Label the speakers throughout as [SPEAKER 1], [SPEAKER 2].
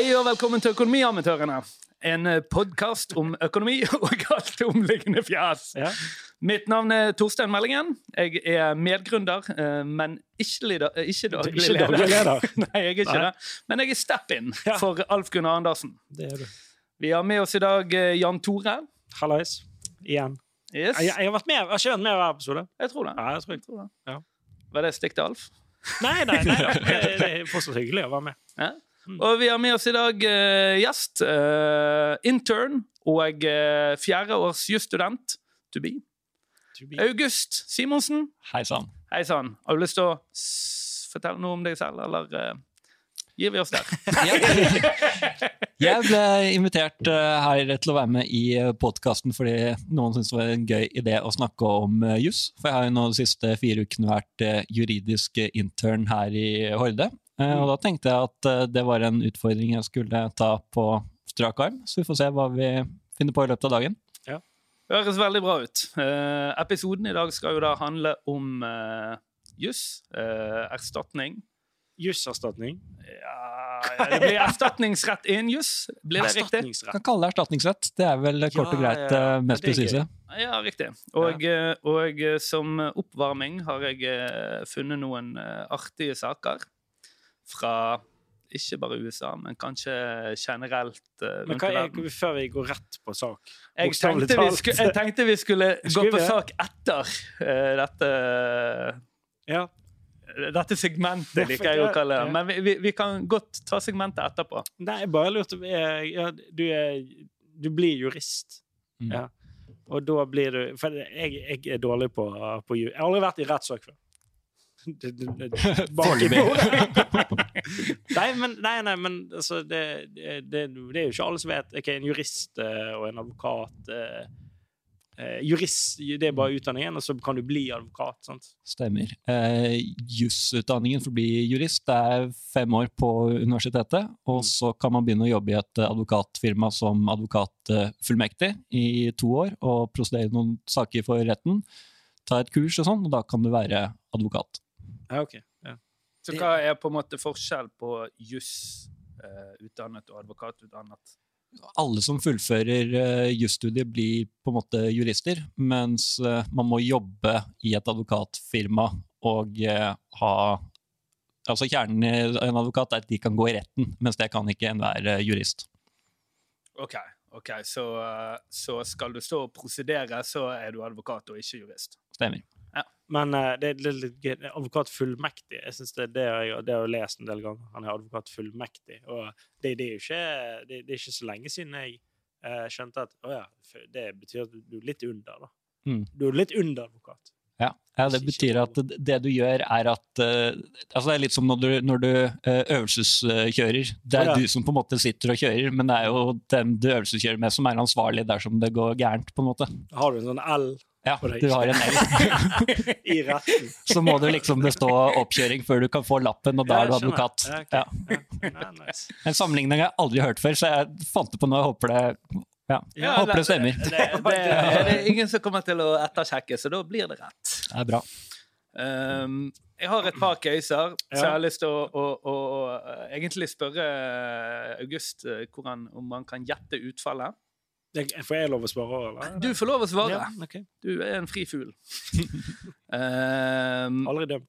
[SPEAKER 1] Hei og velkommen til Økonomiamatørene. En podkast om økonomi og alt omliggende fjas.
[SPEAKER 2] Ja.
[SPEAKER 1] Mitt navn er Torstein Meldingen. Jeg er medgründer, eh, men ikke, leder, eh, ikke daglig
[SPEAKER 2] Ikke
[SPEAKER 1] leder.
[SPEAKER 2] daglig leder.
[SPEAKER 1] Nei, jeg er ikke
[SPEAKER 2] Nei.
[SPEAKER 1] det. Men jeg er step-in
[SPEAKER 2] Ja.
[SPEAKER 1] for Alf Gunnar Andersen.
[SPEAKER 2] Det er du.
[SPEAKER 1] Vi har med oss i dag eh, Jan Tore.
[SPEAKER 2] Hallais. Igjen.
[SPEAKER 1] Yes.
[SPEAKER 2] Jeg, jeg har vært med, jeg har ikke vært med hver episode.
[SPEAKER 1] Jeg tror det.
[SPEAKER 2] Ja, jeg tror jeg.
[SPEAKER 1] Tror det.
[SPEAKER 2] Ja.
[SPEAKER 1] Var det stikk til Alf?
[SPEAKER 2] Nei, nei, nei. Det, det er fortsatt hyggelig å være med.
[SPEAKER 1] Ja. Og vi har med oss i dag uh, gjest, Uh, intern og uh, fjerdeårs jusstudent to be. August Simonsen.
[SPEAKER 3] Hei sann.
[SPEAKER 1] Har du lyst til å fortelle noe om deg selv, eller eh, gir vi oss der?
[SPEAKER 3] Jeg ble invitert eh, her til å være med i podkasten fordi noen syntes det var en gøy idé å snakke om uh, juss. For jeg har jo nå de siste fire ukene vært eh, juridisk intern her i Horde. Eh, og da tenkte jeg at eh, det var en utfordring jeg skulle ta på strak arm. Så vi får se hva vi finner på i løpet av dagen. Ja.
[SPEAKER 1] Høres veldig bra ut. Eh, episoden i dag skal jo da handle om uh, juss. eh, erstatning.
[SPEAKER 2] Jusserstatning.
[SPEAKER 1] Ja, ja, det blir erstatningsrett innen juss. Blir det riktig?
[SPEAKER 3] Kan kalle det erstatningsrett. Det er vel kort og greit
[SPEAKER 2] ja, ja.
[SPEAKER 3] eh, mest presise.
[SPEAKER 1] Ja, riktig. Og, eh, og eh, som oppvarming har jeg funnet noen artige saker fra ikke bare USA, men kanskje generelt
[SPEAKER 2] Men
[SPEAKER 1] rundt i
[SPEAKER 2] er,
[SPEAKER 1] verden.
[SPEAKER 2] før vi går rett på sak
[SPEAKER 1] Jeg
[SPEAKER 2] bokstavelig
[SPEAKER 1] tenkte, skulle, jeg tenkte vi skulle gå på sak etter uh, dette
[SPEAKER 2] Ja.
[SPEAKER 1] Dette segmentet, liker jeg å kalle det. Men vi, vi, vi kan godt ta segmentet etterpå.
[SPEAKER 2] Nei, jeg bare lurte ja, du, du blir jurist.
[SPEAKER 3] Mm.
[SPEAKER 2] Ja. Og da blir du For jeg, jeg er dårlig på, på ju- Jeg har aldri vært i rettssak før. Bak i bordet. nei, men, nei, nei, men altså, det, det, det, det er jo ikke alle som vet Okay, en jurist eh, og en advokat eh, Jurist, det er bare utdanningen, og så kan du bli advokat. sant?
[SPEAKER 3] Stemmer. Eh, Jusutdanningen for å bli jurist det er fem år på universitetet. Og så kan man begynne å jobbe i et eh, advokatfirma som advokatfullmektig i to år og prosedere noen saker for retten. Ta et kurs og sånn, og da kan du være advokat.
[SPEAKER 2] Ja, ok. Ja.
[SPEAKER 1] Så hva er på en måte forskjell på juss eh, og advokatutdannet?
[SPEAKER 3] Alle som fullfører uh, jusstudiet, blir på en måte jurister, mens uh, man må jobbe i et advokatfirma og uh, ha Altså Kjernen i en advokat er at de kan gå i retten, mens det kan ikke enhver uh, jurist.
[SPEAKER 1] OK, ok, så, så skal du stå og prosedere, så er du advokat og ikke jurist.
[SPEAKER 3] Stemmer.
[SPEAKER 2] Men uh, det litt gøy. Advokatfullmektig. Jeg synes det, det, har jeg, det har jeg lest en del ganger. Han er advokat fullmektig. Og det, det, er jo ikke, det, det er ikke så lenge siden jeg uh, skjønte at å ja, det betyr at du er litt under, da.
[SPEAKER 3] Mm.
[SPEAKER 2] Du er litt under advokat.
[SPEAKER 3] Ja, ja det betyr at det- det du gjør, er at uh, altså Det er litt som når du, når du uh, øvelseskjører. Det er
[SPEAKER 2] ja.
[SPEAKER 3] du som på en måte sitter og kjører, men det er jo den du øvelseskjører med, som er ansvarlig dersom det går gærent. på en måte.
[SPEAKER 2] Har du en sånn L
[SPEAKER 3] Ja,
[SPEAKER 2] det
[SPEAKER 3] du har en L.
[SPEAKER 2] i retten?
[SPEAKER 3] Så må du liksom bestå oppkjøring før du kan få lappen, og da er du advokat.
[SPEAKER 2] Ja.
[SPEAKER 3] En sammenligning jeg aldri har hørt før, så jeg fant det på nå. Jeg håper det, ja,
[SPEAKER 2] Ja,
[SPEAKER 3] håper det stemmer.
[SPEAKER 1] Det, det, det er ingen som kommer til å ettersjekke, så da blir det rett.
[SPEAKER 3] Det er bra.
[SPEAKER 1] Um, jeg har et par caser, så jeg har lyst til å, å, å, å egentlig spørre August eh, hvordan, om han kan gjette utfallet.
[SPEAKER 2] Jeg- Får jeg lov å svare? Eller?
[SPEAKER 1] Du får lov å svare.
[SPEAKER 2] Ja, okay.
[SPEAKER 1] Du er en fri fugl. um,
[SPEAKER 2] Aldri dømt.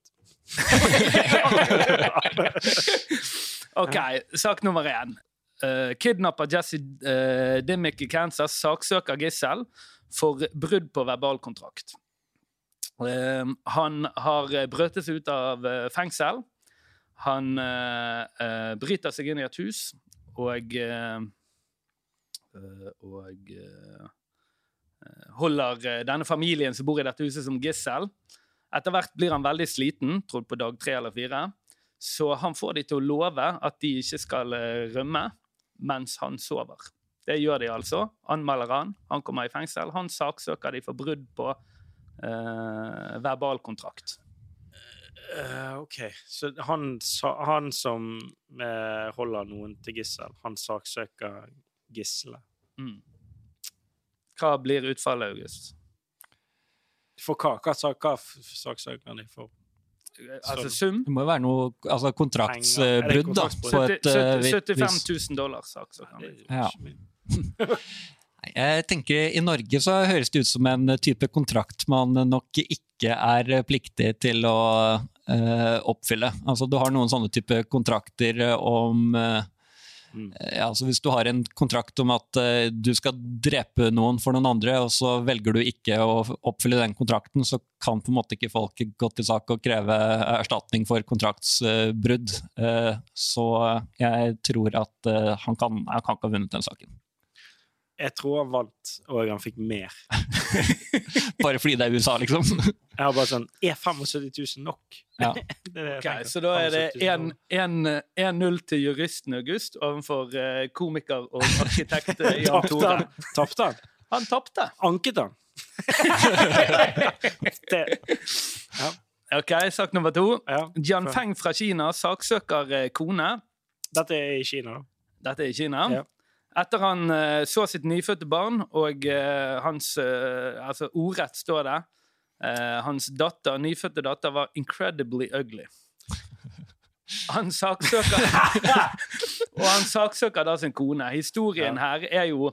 [SPEAKER 1] OK, sak nummer én. Uh, kidnapper Jesse uh, Dimmick i Kansas saksøker gissel for brudd på verbalkontrakt. Uh, han har brøtet seg ut av uh, fengsel. Han uh, uh, bryter seg inn i et hus og Og uh, uh, holder uh, denne familien som bor i dette huset, som gissel. Etter hvert blir han veldig sliten, trodd på dag tre eller fire. Så han får de til å love at de ikke skal eh, rømme mens han sover. Det gjør de altså. Anmelder han. Han kommer i fengsel. Han saksøker de for brudd på eh, verbalkontrakt.
[SPEAKER 2] Uh, OK. Så han, han som eh, holder noen til gissel, han saksøker gisselet.
[SPEAKER 1] Mm. Hva blir utfallet, August?
[SPEAKER 2] For hva? Hva, hva saksøker de for?
[SPEAKER 1] altså sum
[SPEAKER 3] Det må jo være noe altså, kontraktsbrudd da, på et eh,
[SPEAKER 1] 70 75 000 dollar,
[SPEAKER 2] er jo
[SPEAKER 3] Ja. Jeg tenker I Norge så høres det ut som en type kontrakt man nok ikke er pliktig til å uh, oppfylle. Altså Du har noen sånne type kontrakter om
[SPEAKER 2] Mm.
[SPEAKER 3] Ja, så Hvis du har en kontrakt om at uh, du skal drepe noen for noen andre, og så velger du ikke å oppfylle den kontrakten, så kan på en måte ikke folk gå til sak og kreve erstatning for kontraktsbrudd. Eh, så jeg tror at eh, han kan, han kan ikke ha vunnet den saken.
[SPEAKER 2] Jeg tror han vant, og han fikk mer.
[SPEAKER 3] Bare fordi det er USA, liksom.
[SPEAKER 2] Jeg har bare sånn Er 75 000 nok?
[SPEAKER 3] Ja.
[SPEAKER 2] Det er det okay,
[SPEAKER 1] Ok, så da er det 1 1-0 til juristen August overfor eh, komiker og arkitekt eh, Jan Tore.
[SPEAKER 2] han? Tapte han?
[SPEAKER 1] Han tapte.
[SPEAKER 2] Anket han? det,
[SPEAKER 1] Ok, Sak nummer to.
[SPEAKER 2] ja.
[SPEAKER 1] Jian Feng fra Kina saksøker eh, kone.
[SPEAKER 2] Dette er i Kina, da.
[SPEAKER 1] Dette er i Kina.
[SPEAKER 2] Ja.
[SPEAKER 1] Etter han eh, så sitt nyfødte barn, og eh, hans eh, Altså, ordrett står det Hans datter, nyfødte datter var 'incredibly ugly'. Han saksøker Og han saksøker da sin kone. Historien her er jo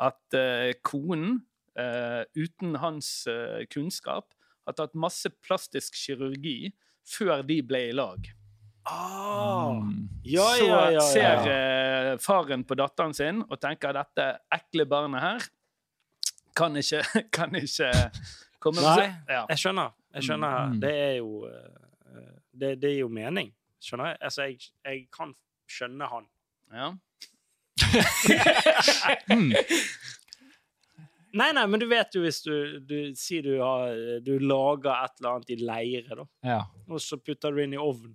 [SPEAKER 1] at konen, uten hans kunnskap, har tatt masse plastisk kirurgi før de ble i lag.
[SPEAKER 2] Ah,
[SPEAKER 3] Mm.
[SPEAKER 2] ja,
[SPEAKER 1] så
[SPEAKER 2] ja, ja,
[SPEAKER 1] ser eh, faren på datteren sin og tenker dette ekle barnet her kan ikke, kan ikke komme
[SPEAKER 2] Nei.
[SPEAKER 1] Ja.
[SPEAKER 2] Jeg skjønner. Jeg skjønner.
[SPEAKER 3] Mm.
[SPEAKER 2] Det er jo eh, det, det er jo mening. Skjønner jeg? Altså, jeg, jeg kan skjønne han.
[SPEAKER 1] Ja.
[SPEAKER 3] Mm.
[SPEAKER 2] Nei, nei, men du vet jo hvis du, du sier du, har, du lager et eller annet i leire, da,
[SPEAKER 3] Ja.
[SPEAKER 2] og så putter du inn i ovnen.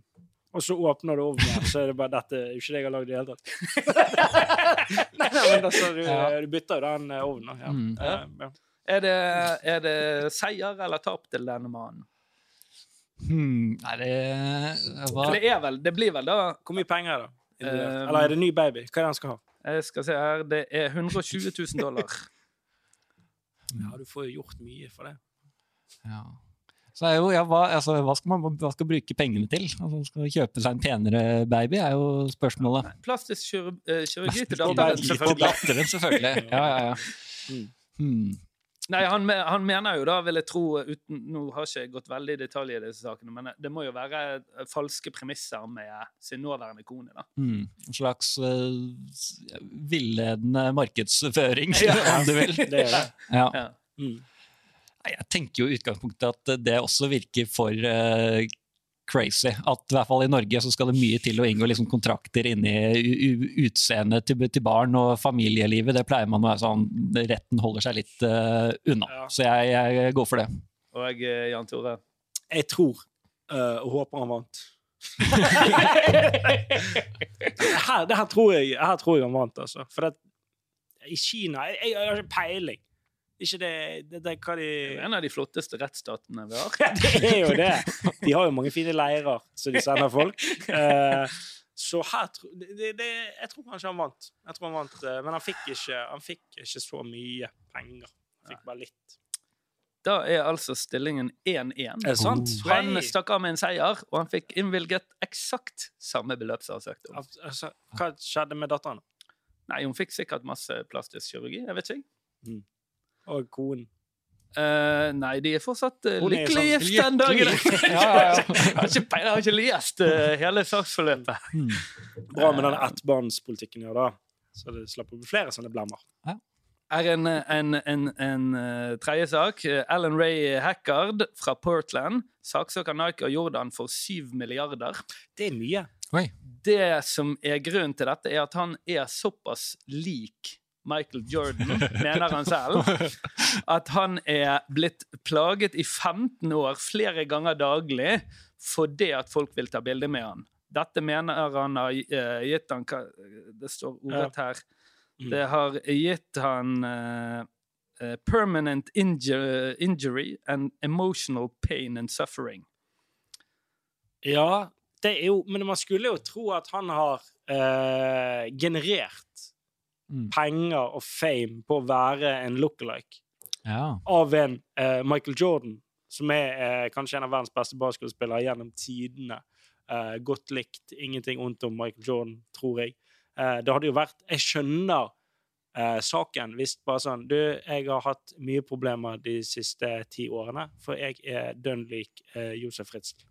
[SPEAKER 2] Og så åpner du ovnen, og så er det bare dette er ikke det jeg har lagd i det hele tatt. nei, nei, men altså, du,
[SPEAKER 3] Ja.
[SPEAKER 2] du bytter jo den eh, ovnen. Ja.
[SPEAKER 3] Mm.
[SPEAKER 2] Eh, ja.
[SPEAKER 1] Er, det, er det seier eller tap til denne mannen?
[SPEAKER 3] Hmm. Nei, det hva?
[SPEAKER 1] For det er vel Det blir vel da
[SPEAKER 2] Hvor mye penger er det? involvert?
[SPEAKER 1] Um,
[SPEAKER 2] Eller er det ny baby? Hva er det han skal ha?
[SPEAKER 1] Jeg skal se her Det er 120 000 dollar.
[SPEAKER 2] Ja, du får jo gjort mye for det.
[SPEAKER 3] Ja. Så er jo, ja, hva, altså, hva, skal man hva skal bruke pengene til? Altså, skal man kjøpe seg en penere baby, er jo spørsmålet.
[SPEAKER 1] Plastisk eh, kirurgi til datteren, selvfølgelig.
[SPEAKER 3] Datteren, selvfølgelig. Ja, ja, ja.
[SPEAKER 2] Mm.
[SPEAKER 3] Hmm.
[SPEAKER 1] Nei, han, han mener jo da, vil jeg tro uten, Nå har ikke jeg gått veldig i detalj i disse sakene, men det må jo være eh, falske premisser med sin nåværende kone. da.
[SPEAKER 3] Mm, En slags uh, villedende markedsføring,
[SPEAKER 1] Ja.
[SPEAKER 3] om du vil.
[SPEAKER 2] Det er det.
[SPEAKER 3] Ja.
[SPEAKER 1] Ja.
[SPEAKER 2] Mm.
[SPEAKER 3] Jeg tenker jo i utgangspunktet at det også virker for uh, crazy. At i hvert fall i Norge så skal det mye til å inngå liksom kontrakter inni utseendet til, til barn og familielivet. Det pleier man å være sånn Retten holder seg litt uh, unna.
[SPEAKER 2] Ja.
[SPEAKER 3] Så jeg, jeg går for det.
[SPEAKER 1] Og jeg, Jan Tore
[SPEAKER 2] Jeg tror eh, og håper han vant. her, det her, tror jeg, her tror jeg han vant, altså. For det, i Kina jeg, jeg har ikke peiling. Ikke det, det, det hva de
[SPEAKER 1] Det er en av de flotteste rettsstatene vi har.
[SPEAKER 2] Ja, det er jo det. De har jo mange fine leirer som de sender folk. Eh, så her det, det, Jeg tror kanskje han vant. Jeg tror han vant, eh, Men han fikk ikke, han fikk ikke så mye penger. Han fikk bare litt.
[SPEAKER 1] Da er altså stillingen 1-1.
[SPEAKER 2] Er det sant?
[SPEAKER 1] Han
[SPEAKER 2] Hei.
[SPEAKER 1] stakk av med en seier, og han fikk innvilget eksakt samme beløp som han søkte om.
[SPEAKER 2] Altså, hva skjedde med datteren?
[SPEAKER 1] Nei, hun fikk sikkert masse plastisk kirurgi. Jeg vet ikke.
[SPEAKER 2] Og konen?
[SPEAKER 1] Uh, nei, de er fortsatt uh, lykkelig
[SPEAKER 2] sånn-
[SPEAKER 1] gift den dagen.
[SPEAKER 3] Ja, ja, ja.
[SPEAKER 1] Jeg har ikke, jeg har ikke lest uh, hele saksforløpet.
[SPEAKER 3] Mm.
[SPEAKER 2] Bra med den ettbarnspolitikken gjør, da. Så det slapp å bli flere sånne blemmer.
[SPEAKER 1] er en, en, en, en eh, tredje sak. Eh, Alan Ray Hackard fra Portland saksøker Nike og Jordan for 7 milliarder.
[SPEAKER 2] Det er mye.
[SPEAKER 3] Oi.
[SPEAKER 1] Det som er grunnen til dette, er at han er såpass lik Michael Jordan, mener han selv, at han er blitt plaget i 15 år flere ganger daglig fordi at folk vil ta bilde med han. Dette mener han har eh, gitt han Det står ordrett her.
[SPEAKER 2] Mm.
[SPEAKER 1] Det har gitt han eh, permanent injury, injury and emotional pain and suffering.
[SPEAKER 2] Ja, det er jo Men man skulle jo tro at han har uh, generert
[SPEAKER 3] Mm.
[SPEAKER 2] penger og fame på å være en look-alike
[SPEAKER 3] Ja.
[SPEAKER 2] av en uh, Michael Jordan som er uh, kanskje en av verdens beste basketballspillere gjennom tidene. Uh, godt likt. Ingenting ondt om Michael Jordan, tror jeg. Eh, det hadde jo vært Jeg skjønner eh, saken hvis bare sånn Du, jeg har hatt mye problemer de siste ti årene, for jeg er dønn lik eh, Josef Fritzl.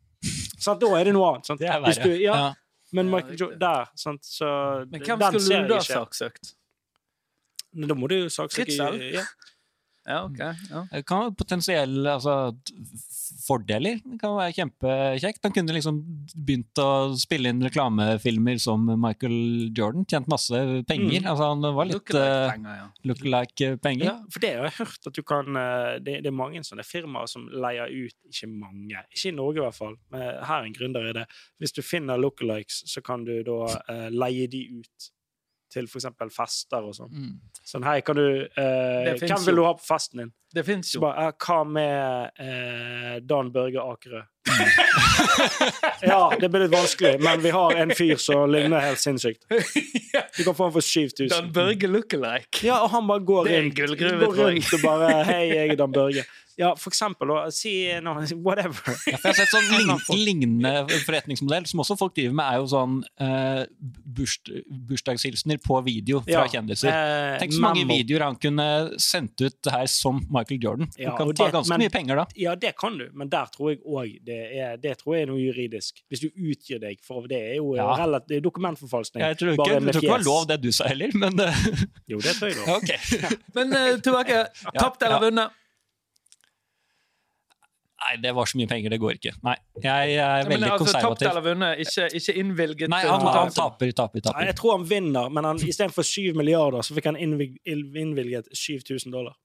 [SPEAKER 2] Sant? Da er det noe annet. Sant?
[SPEAKER 3] Det er
[SPEAKER 2] Hvis
[SPEAKER 3] verre.
[SPEAKER 2] du- ja,
[SPEAKER 3] Ja.
[SPEAKER 2] Men Michael. Jordan Der, sant, så
[SPEAKER 1] Men hvem
[SPEAKER 2] den
[SPEAKER 1] skulle du da saksøkt?
[SPEAKER 2] Men Da må du jo saksøke
[SPEAKER 1] Selv?
[SPEAKER 2] ja.
[SPEAKER 1] Ja, OK. Ja.
[SPEAKER 3] Det kan være potensielle altså, fordeler. Det kan være kjempekjekt. Han kunne liksom begynt å spille inn reklamefilmer som Michael Jordan. Tjent masse penger.
[SPEAKER 2] Mm.
[SPEAKER 3] Altså, han var litt
[SPEAKER 1] Lookalike-penger, ja.
[SPEAKER 3] look-alike-penger.
[SPEAKER 2] Ja, for det har jeg hørt at du kan eh, Det, det er mange sånne firmaer som leier ut Ikke mange, ikke i Norge i hvert fall, men her er en det. Hvis du finner lookalikes, så kan du da uh, leie de ut til f.eks. fester og sånn.
[SPEAKER 3] Mm.
[SPEAKER 2] Sånn, hei, kan du eh, Hvem vil du ha på festen din?
[SPEAKER 1] Det fins jo.
[SPEAKER 2] bare, eh, Hva med eh, Dan Børge Akerø? ja, det blir litt vanskelig, men vi har en fyr som ligner helt sinnssykt. Du kan få han for 7000.
[SPEAKER 1] Dan Børge lookalike.
[SPEAKER 2] Ja, og han bare går rundt, går rundt og bare Hei, jeg er Dan Børge. Ja, for eksempel, å Si no, whatever.
[SPEAKER 3] Ja, jeg har sett sånn lignende forretningsmodell som også folk driver med, er jo sånn eh, burs, bursdagshilsener på video fra
[SPEAKER 2] Ja,
[SPEAKER 3] kjendiser.
[SPEAKER 2] eh,
[SPEAKER 3] Tenk så mange
[SPEAKER 2] memo.
[SPEAKER 3] videoer han kunne sendt ut det her som Michael Jordan.
[SPEAKER 2] Ja,
[SPEAKER 3] du kan
[SPEAKER 2] og
[SPEAKER 3] ta
[SPEAKER 2] det-
[SPEAKER 3] ganske
[SPEAKER 2] men-
[SPEAKER 3] mye penger da.
[SPEAKER 2] Ja, det kan du, men der tror jeg òg det, det tror jeg er noe juridisk. Hvis du utgir deg for Det er jo
[SPEAKER 3] Ja.
[SPEAKER 2] relativt, det er dokumentforfalskning.
[SPEAKER 3] Jeg tror ikke,
[SPEAKER 2] bare
[SPEAKER 3] jeg
[SPEAKER 2] med
[SPEAKER 3] tror ikke det var lov det du sa heller, men eh,
[SPEAKER 2] Jo, det tror jeg da.
[SPEAKER 3] okay. ok.
[SPEAKER 1] Men uh, tilbake. Tapt eller
[SPEAKER 3] ja.
[SPEAKER 1] vunnet?
[SPEAKER 3] Nei, det var så mye penger, det går ikke. Nei, jeg er
[SPEAKER 1] Ja, men altså,
[SPEAKER 3] konservativ.
[SPEAKER 1] Tapt eller vunnet, ikke, ikke innvilget.
[SPEAKER 3] Nei,
[SPEAKER 1] eh,
[SPEAKER 3] han, han
[SPEAKER 1] taper,
[SPEAKER 3] taper, taper,
[SPEAKER 2] Nei, jeg tror han vinner, men han, istedenfor 7 milliarder, så fikk han innvilget 7000 dollar.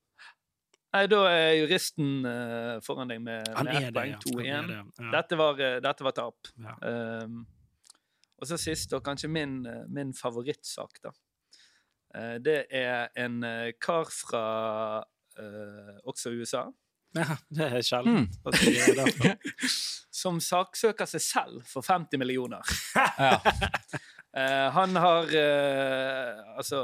[SPEAKER 1] Nei, da er juristen uh, foran deg med,
[SPEAKER 2] Han
[SPEAKER 1] med ett poeng.
[SPEAKER 2] ja. Han er
[SPEAKER 1] 2-1. Dette, var, eh, dette var tap.
[SPEAKER 2] Ja.
[SPEAKER 1] Um, og så sist, og kanskje min, min favorittsak, da. Uh, det er en kar fra uh, også USA
[SPEAKER 2] Ja, det er sjelden.
[SPEAKER 3] Mm.
[SPEAKER 2] at er
[SPEAKER 1] som saksøker seg selv for 50 millioner.
[SPEAKER 3] Ja.
[SPEAKER 1] Eh, han har eh, Altså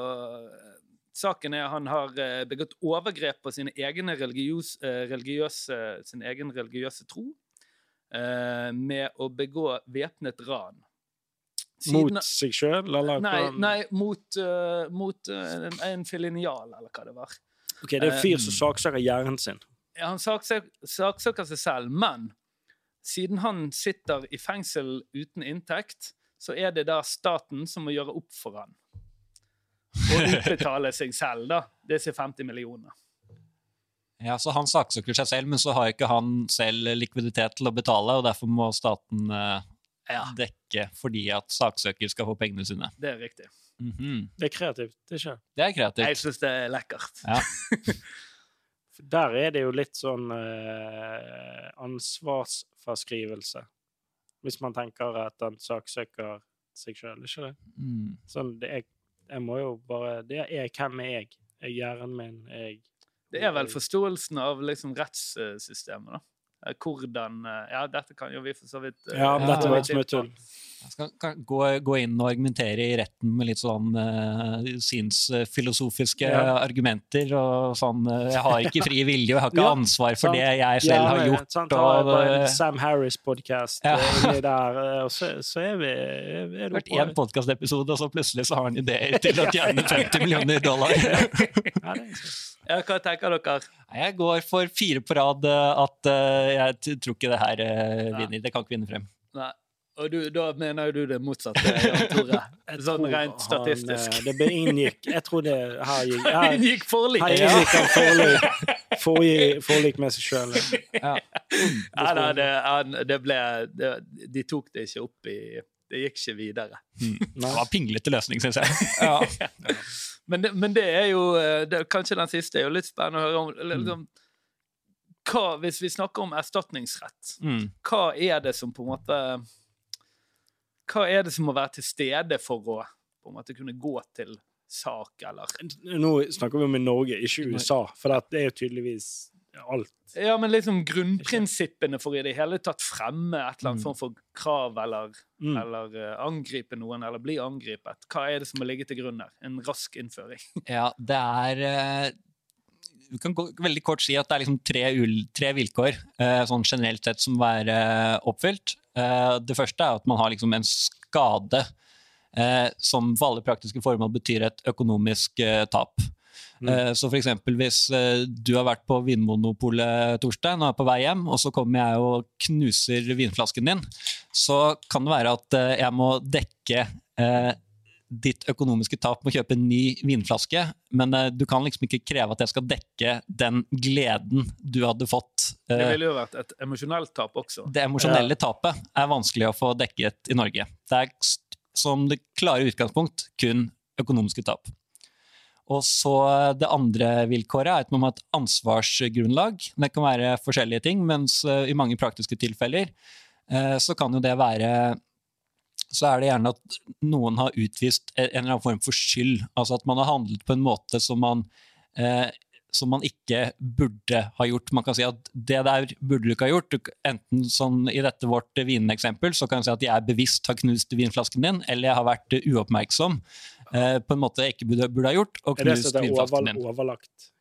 [SPEAKER 1] Saken er han har eh, begått overgrep på sin egen religiøse, religiøse, sin egen religiøse tro eh, med å begå væpnet ran. Siden-
[SPEAKER 2] Mot seg sjøl, eller?
[SPEAKER 1] Nei, nei mot, uh, mot uh, en, en filinial, eller hva det var.
[SPEAKER 2] Ok, Det er en fyr som saksøker hjernen sin.
[SPEAKER 1] Han saksøker, seg selv, men siden han sitter i fengsel uten inntekt, så er det da staten som må gjøre opp for han. Og utbetale seg selv, da. Disse 50 millioner.
[SPEAKER 3] ja, så han saksøker seg selv, men så har ikke han selv likviditet til å betale, og derfor må staten eh,
[SPEAKER 1] Ja,
[SPEAKER 3] dekke fordi at saksøker skal få pengene sine.
[SPEAKER 1] det er riktig.
[SPEAKER 3] Mhm.
[SPEAKER 2] Det er kreativt. Det er ikke
[SPEAKER 3] Det er kreativt.
[SPEAKER 1] Jeg syns det er lekkert.
[SPEAKER 3] Ja.
[SPEAKER 2] Der er det jo litt sånn eh, ansvarsfraskrivelse. Hvis man tenker at den saksøker seg sjøl, ikke det?
[SPEAKER 3] Mm.
[SPEAKER 2] Sånn, det er, jeg må jo bare Det er hvem er jeg? Jeg er hjernen min, jeg
[SPEAKER 1] Det er vel forståelsen av liksom rettssystemet, da. Eh, Hvordan eh, Ja, dette kan jo vi for så vidt eh,
[SPEAKER 2] Ja, men dette
[SPEAKER 3] ja.
[SPEAKER 2] var et smutthull.
[SPEAKER 3] Jeg skal kan gå, gå inn og argumentere i retten med litt sånn uh, synsfilosofiske
[SPEAKER 2] Ja.
[SPEAKER 3] argumenter og sånn uh, Jeg har ikke fri vilje, og jeg har ikke
[SPEAKER 2] Ja,
[SPEAKER 3] ansvar for
[SPEAKER 2] sant.
[SPEAKER 3] det jeg selv har gjort.
[SPEAKER 2] Sant,
[SPEAKER 3] og, eh,
[SPEAKER 2] Sam Harris-podkast
[SPEAKER 3] Ja.
[SPEAKER 2] der, og så, så er vi er
[SPEAKER 3] det har
[SPEAKER 2] det
[SPEAKER 3] vært én podkastepisode, og så plutselig så har han ideer til å tjene 50 millioner dollar.
[SPEAKER 2] Ja.
[SPEAKER 1] Ja, hva tenker dere?
[SPEAKER 3] Jeg går for fire på rad eh, at eh, jeg tror ikke det her eh, vinner. Det kan ikke vinne frem.
[SPEAKER 1] Nei. Og du, da mener jo du det motsatte, Jan Tore. Sånn rent statistisk.
[SPEAKER 2] Han, det ble inngikk Jeg tror det her gikk her,
[SPEAKER 1] inngikk gikk forlik!
[SPEAKER 2] her inngikk han forlik, forlik, forlik med seg sjøl.
[SPEAKER 3] Ja.
[SPEAKER 1] Ja, det, det ble det, De tok det ikke opp i Det gikk ikke videre.
[SPEAKER 3] Det var pinglete løsning, syns jeg. Ja.
[SPEAKER 1] Men det, men det er jo eh, det, Kanskje den siste er jo litt spennende å høre om. Liksom, hva, hvis vi snakker om erstatningsrett,
[SPEAKER 3] Mm.
[SPEAKER 1] hva er det som på en måte Hva er det som må være til stede for å på en måte kunne gå til sak, eller
[SPEAKER 2] Nå snakker vi om i Norge, ikke USA, for det er jo tydeligvis alt.
[SPEAKER 1] Ja, men liksom grunnprinsippene for i det hele tatt fremme et eller annet
[SPEAKER 3] Mm.
[SPEAKER 1] form for krav, eller,
[SPEAKER 2] Mm.
[SPEAKER 1] eller uh, angripe noen, eller bli angripet. Hva er det som må ligge til grunn her? En rask innføring.
[SPEAKER 3] Ja, det er eh, vi kan gå, veldig kort si at det er liksom tre, ul, tre vilkår uh, sånn generelt sett som må være eh, oppfylt. Uh, det første er at man har liksom en skade eh, som for alle praktiske formål betyr et økonomisk tap. Mm. Så f.eks. hvis du har vært på Vinmonopolet Torstein og er på vei hjem, og så kommer jeg og knuser vinflasken din, så kan det være at jeg må dekke ditt økonomiske tap med å kjøpe en ny vinflaske, men uh, du kan liksom ikke kreve at jeg skal dekke den gleden du hadde fått.
[SPEAKER 1] Uh, det ville jo vært et emosjonelt tap også.
[SPEAKER 3] Det emosjonelle ja. tapet er vanskelig å få dekket i Norge. Det er som det klare utgangspunkt kun økonomiske tap. Og så eh, Det andre vilkåret er at man må ha et ansvarsgrunnlag. Det kan være forskjellige ting, mens uh, i mange praktiske tilfeller så kan jo det være så er det gjerne at noen har utvist en eller annen form for skyld. Altså at man har handlet på en måte som man, eh, som man ikke burde ha gjort. Man kan si at det der burde du ikke ha gjort. Enten sånn i dette vårt vineksempel, så kan jeg si at jeg bevisst har knust vinflasken din, eller jeg har vært uoppmerksom eh, på en måte jeg ikke burde, burde ha gjort, og knust vinflasken din.
[SPEAKER 2] Overlagt?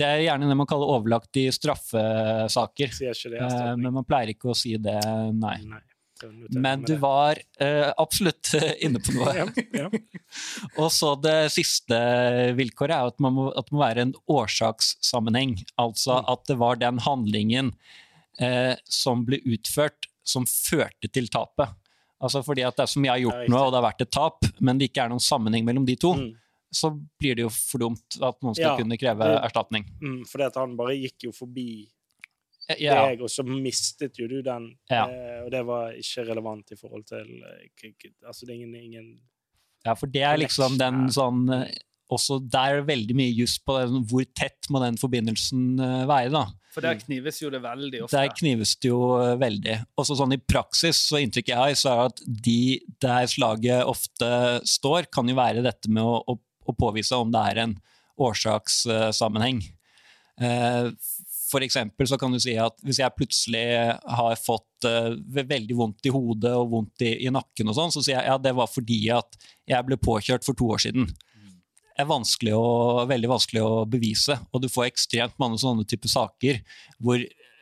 [SPEAKER 3] Det er gjerne det man kaller overlagt i straffesaker. Eh, men man pleier ikke å si det, nei. nei. Men du var uh, absolutt inne på noe. ja, ja. og så det siste vilkåret er at, man må, at det må være en årsakssammenheng. Altså mm. at det var den handlingen uh, som ble utført, som førte til tapet. Altså fordi at det er mye jeg har gjort noe, og det har vært et tap, men det ikke er noen sammenheng mellom de to. Mm. Så blir det jo for dumt at noen skal kunne kreve det, erstatning.
[SPEAKER 2] Mm, fordi at han bare gikk jo forbi ja. deg, og så mistet jo du den. Ja. Eh, og det var ikke relevant i forhold til eh, Altså, det er ingen, ingen
[SPEAKER 3] Ja, for det er liksom den sånn eh, også Der er veldig mye juss på det, sånn, hvor tett må den forbindelsen uh, være. da.
[SPEAKER 1] For der knives jo det veldig ofte.
[SPEAKER 3] Der knives det jo uh, veldig. Også sånn I praksis så inntrykket jeg har, så er at de der slaget ofte står, kan jo være dette med å, å, å påvise om det er en årsakssammenheng. Uh, for eksempel så kan du si at hvis jeg plutselig har fått uh, veldig vondt i hodet og vondt i, i nakken, og sånn, så sier jeg ja, det var fordi at jeg ble påkjørt for to år siden. Er vanskelig å, veldig vanskelig å bevise, og du får ekstremt mange sånne typer saker hvor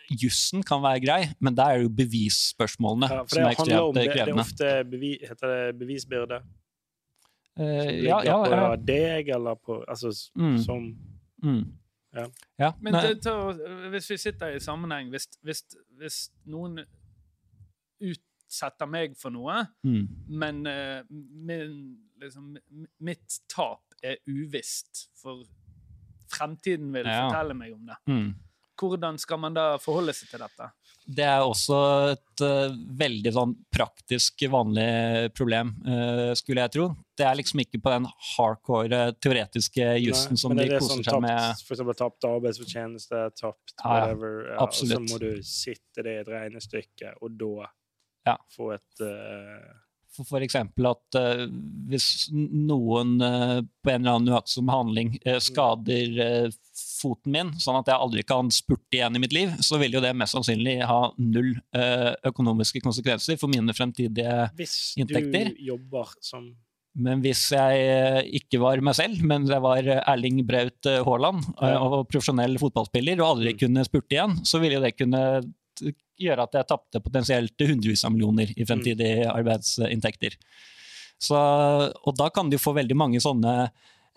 [SPEAKER 3] jussen kan være grei, men der er det jo bevisspørsmålene ja, som er ekstremt krevende. Det,
[SPEAKER 2] er ofte bevi, heter det bevisbyrde.
[SPEAKER 3] Uh, ja, ja,
[SPEAKER 2] på deg, eller på Altså mm. som mm.
[SPEAKER 3] Ja. ja
[SPEAKER 1] men det, ta, hvis vi sitter i sammenheng Hvis, hvis, hvis noen utsetter meg for noe, mm. men uh, min, liksom, mitt tap er uvisst, for fremtiden vil ja. fortelle meg om det. Mm. Hvordan skal man da forholde seg til dette?
[SPEAKER 3] Det er også et uh, veldig sånn praktisk, vanlig problem, uh, skulle jeg tro. Det er liksom ikke på den hardcore teoretiske jussen som de koser sånn seg med.
[SPEAKER 2] For eksempel tapt arbeidsfortjeneste, tapt whatever. Ja, og så må du sitte det i et regnestykke, og da ja. få et uh,
[SPEAKER 3] f.eks. at uh, hvis noen uh, på en eller annen uaktsom handling uh, skader foten min, sånn at jeg aldri kan spurte igjen i mitt liv, så vil jo det mest sannsynlig ha null økonomiske konsekvenser for mine fremtidige hvis inntekter.
[SPEAKER 2] Hvis du jobber som
[SPEAKER 3] men hvis jeg ikke var meg selv, men jeg var Erling Braut Haaland og profesjonell fotballspiller og aldri mm. kunne spurte igjen, så ville det kunne gjøre at jeg tapte potensielt hundrevis av millioner i fremtidige mm. arbeidsinntekter. Så, og da kan du få veldig mange sånne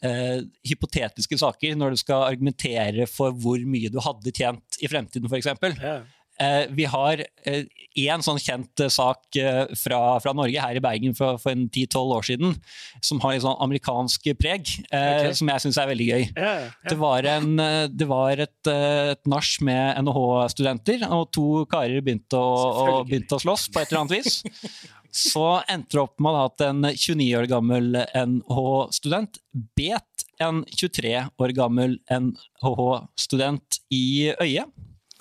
[SPEAKER 3] eh, hypotetiske saker når du skal argumentere for hvor mye du hadde tjent i fremtiden, f.eks. Ja. Eh, vi har én eh, sånn kjent eh, sak fra, fra, Norge her i Bergen for, for en 10-12 år siden, som har en sånn amerikansk preg, okay. som jeg syns er veldig gøy. Ja, ja. Det var, en, det var et, et nach med NHH-studenter, og to karer begynte å, begynte å slåss på et eller annet vis. Så endte det opp med at en 29 år gammel NHH-student bet en 23 år gammel NHH-student i øyet.